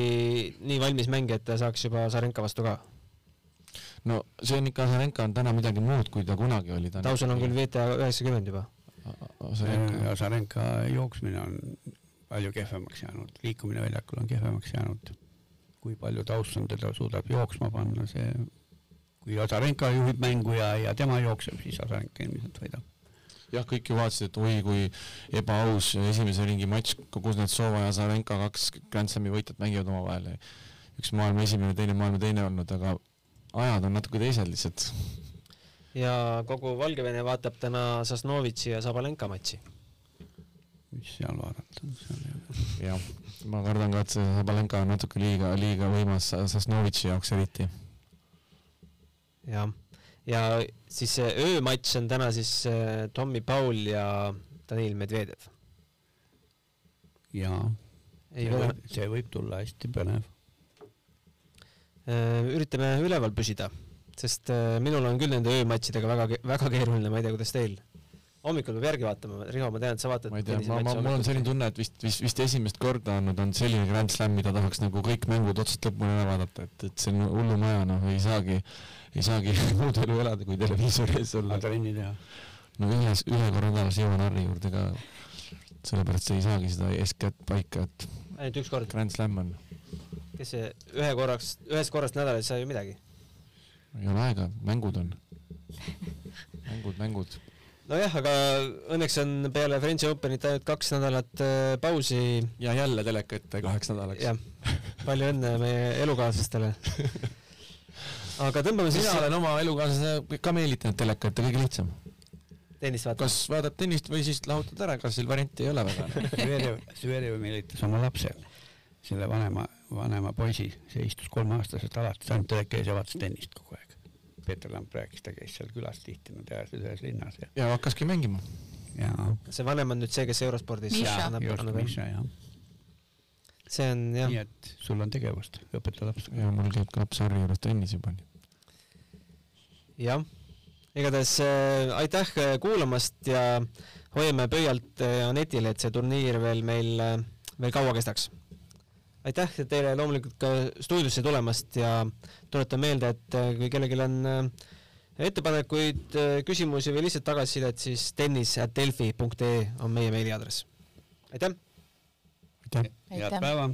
nii valmis mängija, et ta saaks juba Zarenka vastu ka? no see on ikka, Zarenka on täna midagi muud, kui ta kunagi oli. Dawson on küll VTA üheksakümmend juba. ja Zarenka jooksmine on palju kehvemaks jäänud, liikumine väljakul on kehvemaks jäänud. kui palju Dawson teda suudab jooksma panna, see, kui Azarenka juhib mängu ja, ja tema jookseb, siis Azarenka ilmselt võidab jah, kõik ju vaatasid, et oi kui ebaaus esimese ringi matš, Kuznetsova ja Zarenka, kaks Grand Slami võitjat mängivad omavahel. üks maailma esimene, teine maailma teine olnud, aga ajad on natuke teised lihtsalt. ja kogu Valgevene vaatab täna Sosnovitši ja Sabalenka matši. mis seal vaadata on, seal ei ole. jah, ma kardan ka, et see Sabalenka on natuke liiga, liiga võimas Sosnovitši jaoks eriti. jah ja siis see öömatš on täna siis äh, Tommy Paul ja Danil Medvedev. jaa, see, võib, see võib tulla hästi põnev. üritame üleval püsida, sest äh, minul on küll nende öömatšidega väga, väga keeruline, ma ei tea, kuidas teil. Hommikul peab järgi vaatama, Riho, ma tean, et sa vaatad ma ei tea, ma, ma, mul on selline tunne, et vist, vist, vist esimest korda olnud on selline Grand Slam, mida tahaks nagu kõik mängud otsast lõpuni ära vaadata, et, et see on hullumaja, noh, ei saagi, ei saagi muud elu elada, kui televiisori ees olla. trenni teha. no ühes, ühe korra nädalas jõuan Harri juurde ka, sellepärast ei saagi seda eeskätt paika, et ainult üks kord? Grand Slam on. kes see ühe korraks, ühest korrast nädalas ei saa ju midagi? ei ole aega, mängud on mängud, mängud nojah, aga õnneks on peale French Openit ainult kaks nädalat äh, pausi. ja jälle teleka ette kaheks nädalaks. jah, palju õnne meie elukaaslastele. aga tõmbame siis. mina olen oma elukaaslase ka meelitanud teleka ette, kõige lihtsam. tennist vaatad? kas vaatad tennist või siis lahutad ära, kas seal varianti ei ole väga Zverev, Zverev meelitas oma lapse, selle vanema, vanema poisi, see istus kolmeaastaselt alates ainult teleka ees ja vaatas tennist kogu aeg Peeter Lamp rääkis, ta käis seal külas tihti, nad elasid ühes linnas ja. ja hakkaski mängima. see vanem on nüüd see, kes eurospordis see on jah. nii et sul on tegevust, õpeta laps. ja mul käib ka laps Harri juures trennis juba. jah, igatahes äh, aitäh äh, kuulamast ja hoiame pöialt äh, Anetile, et see turniir veel meil äh,, veel kaua kestaks aitäh teile loomulikult ka stuudiosse tulemast ja tuletan meelde, et äh, kui kellelgi on äh, ettepanekuid, äh, küsimusi või lihtsalt tagasisidet, siis tennis.delfi.ee on meie meiliaadress. aitäh! aitäh! head päeva!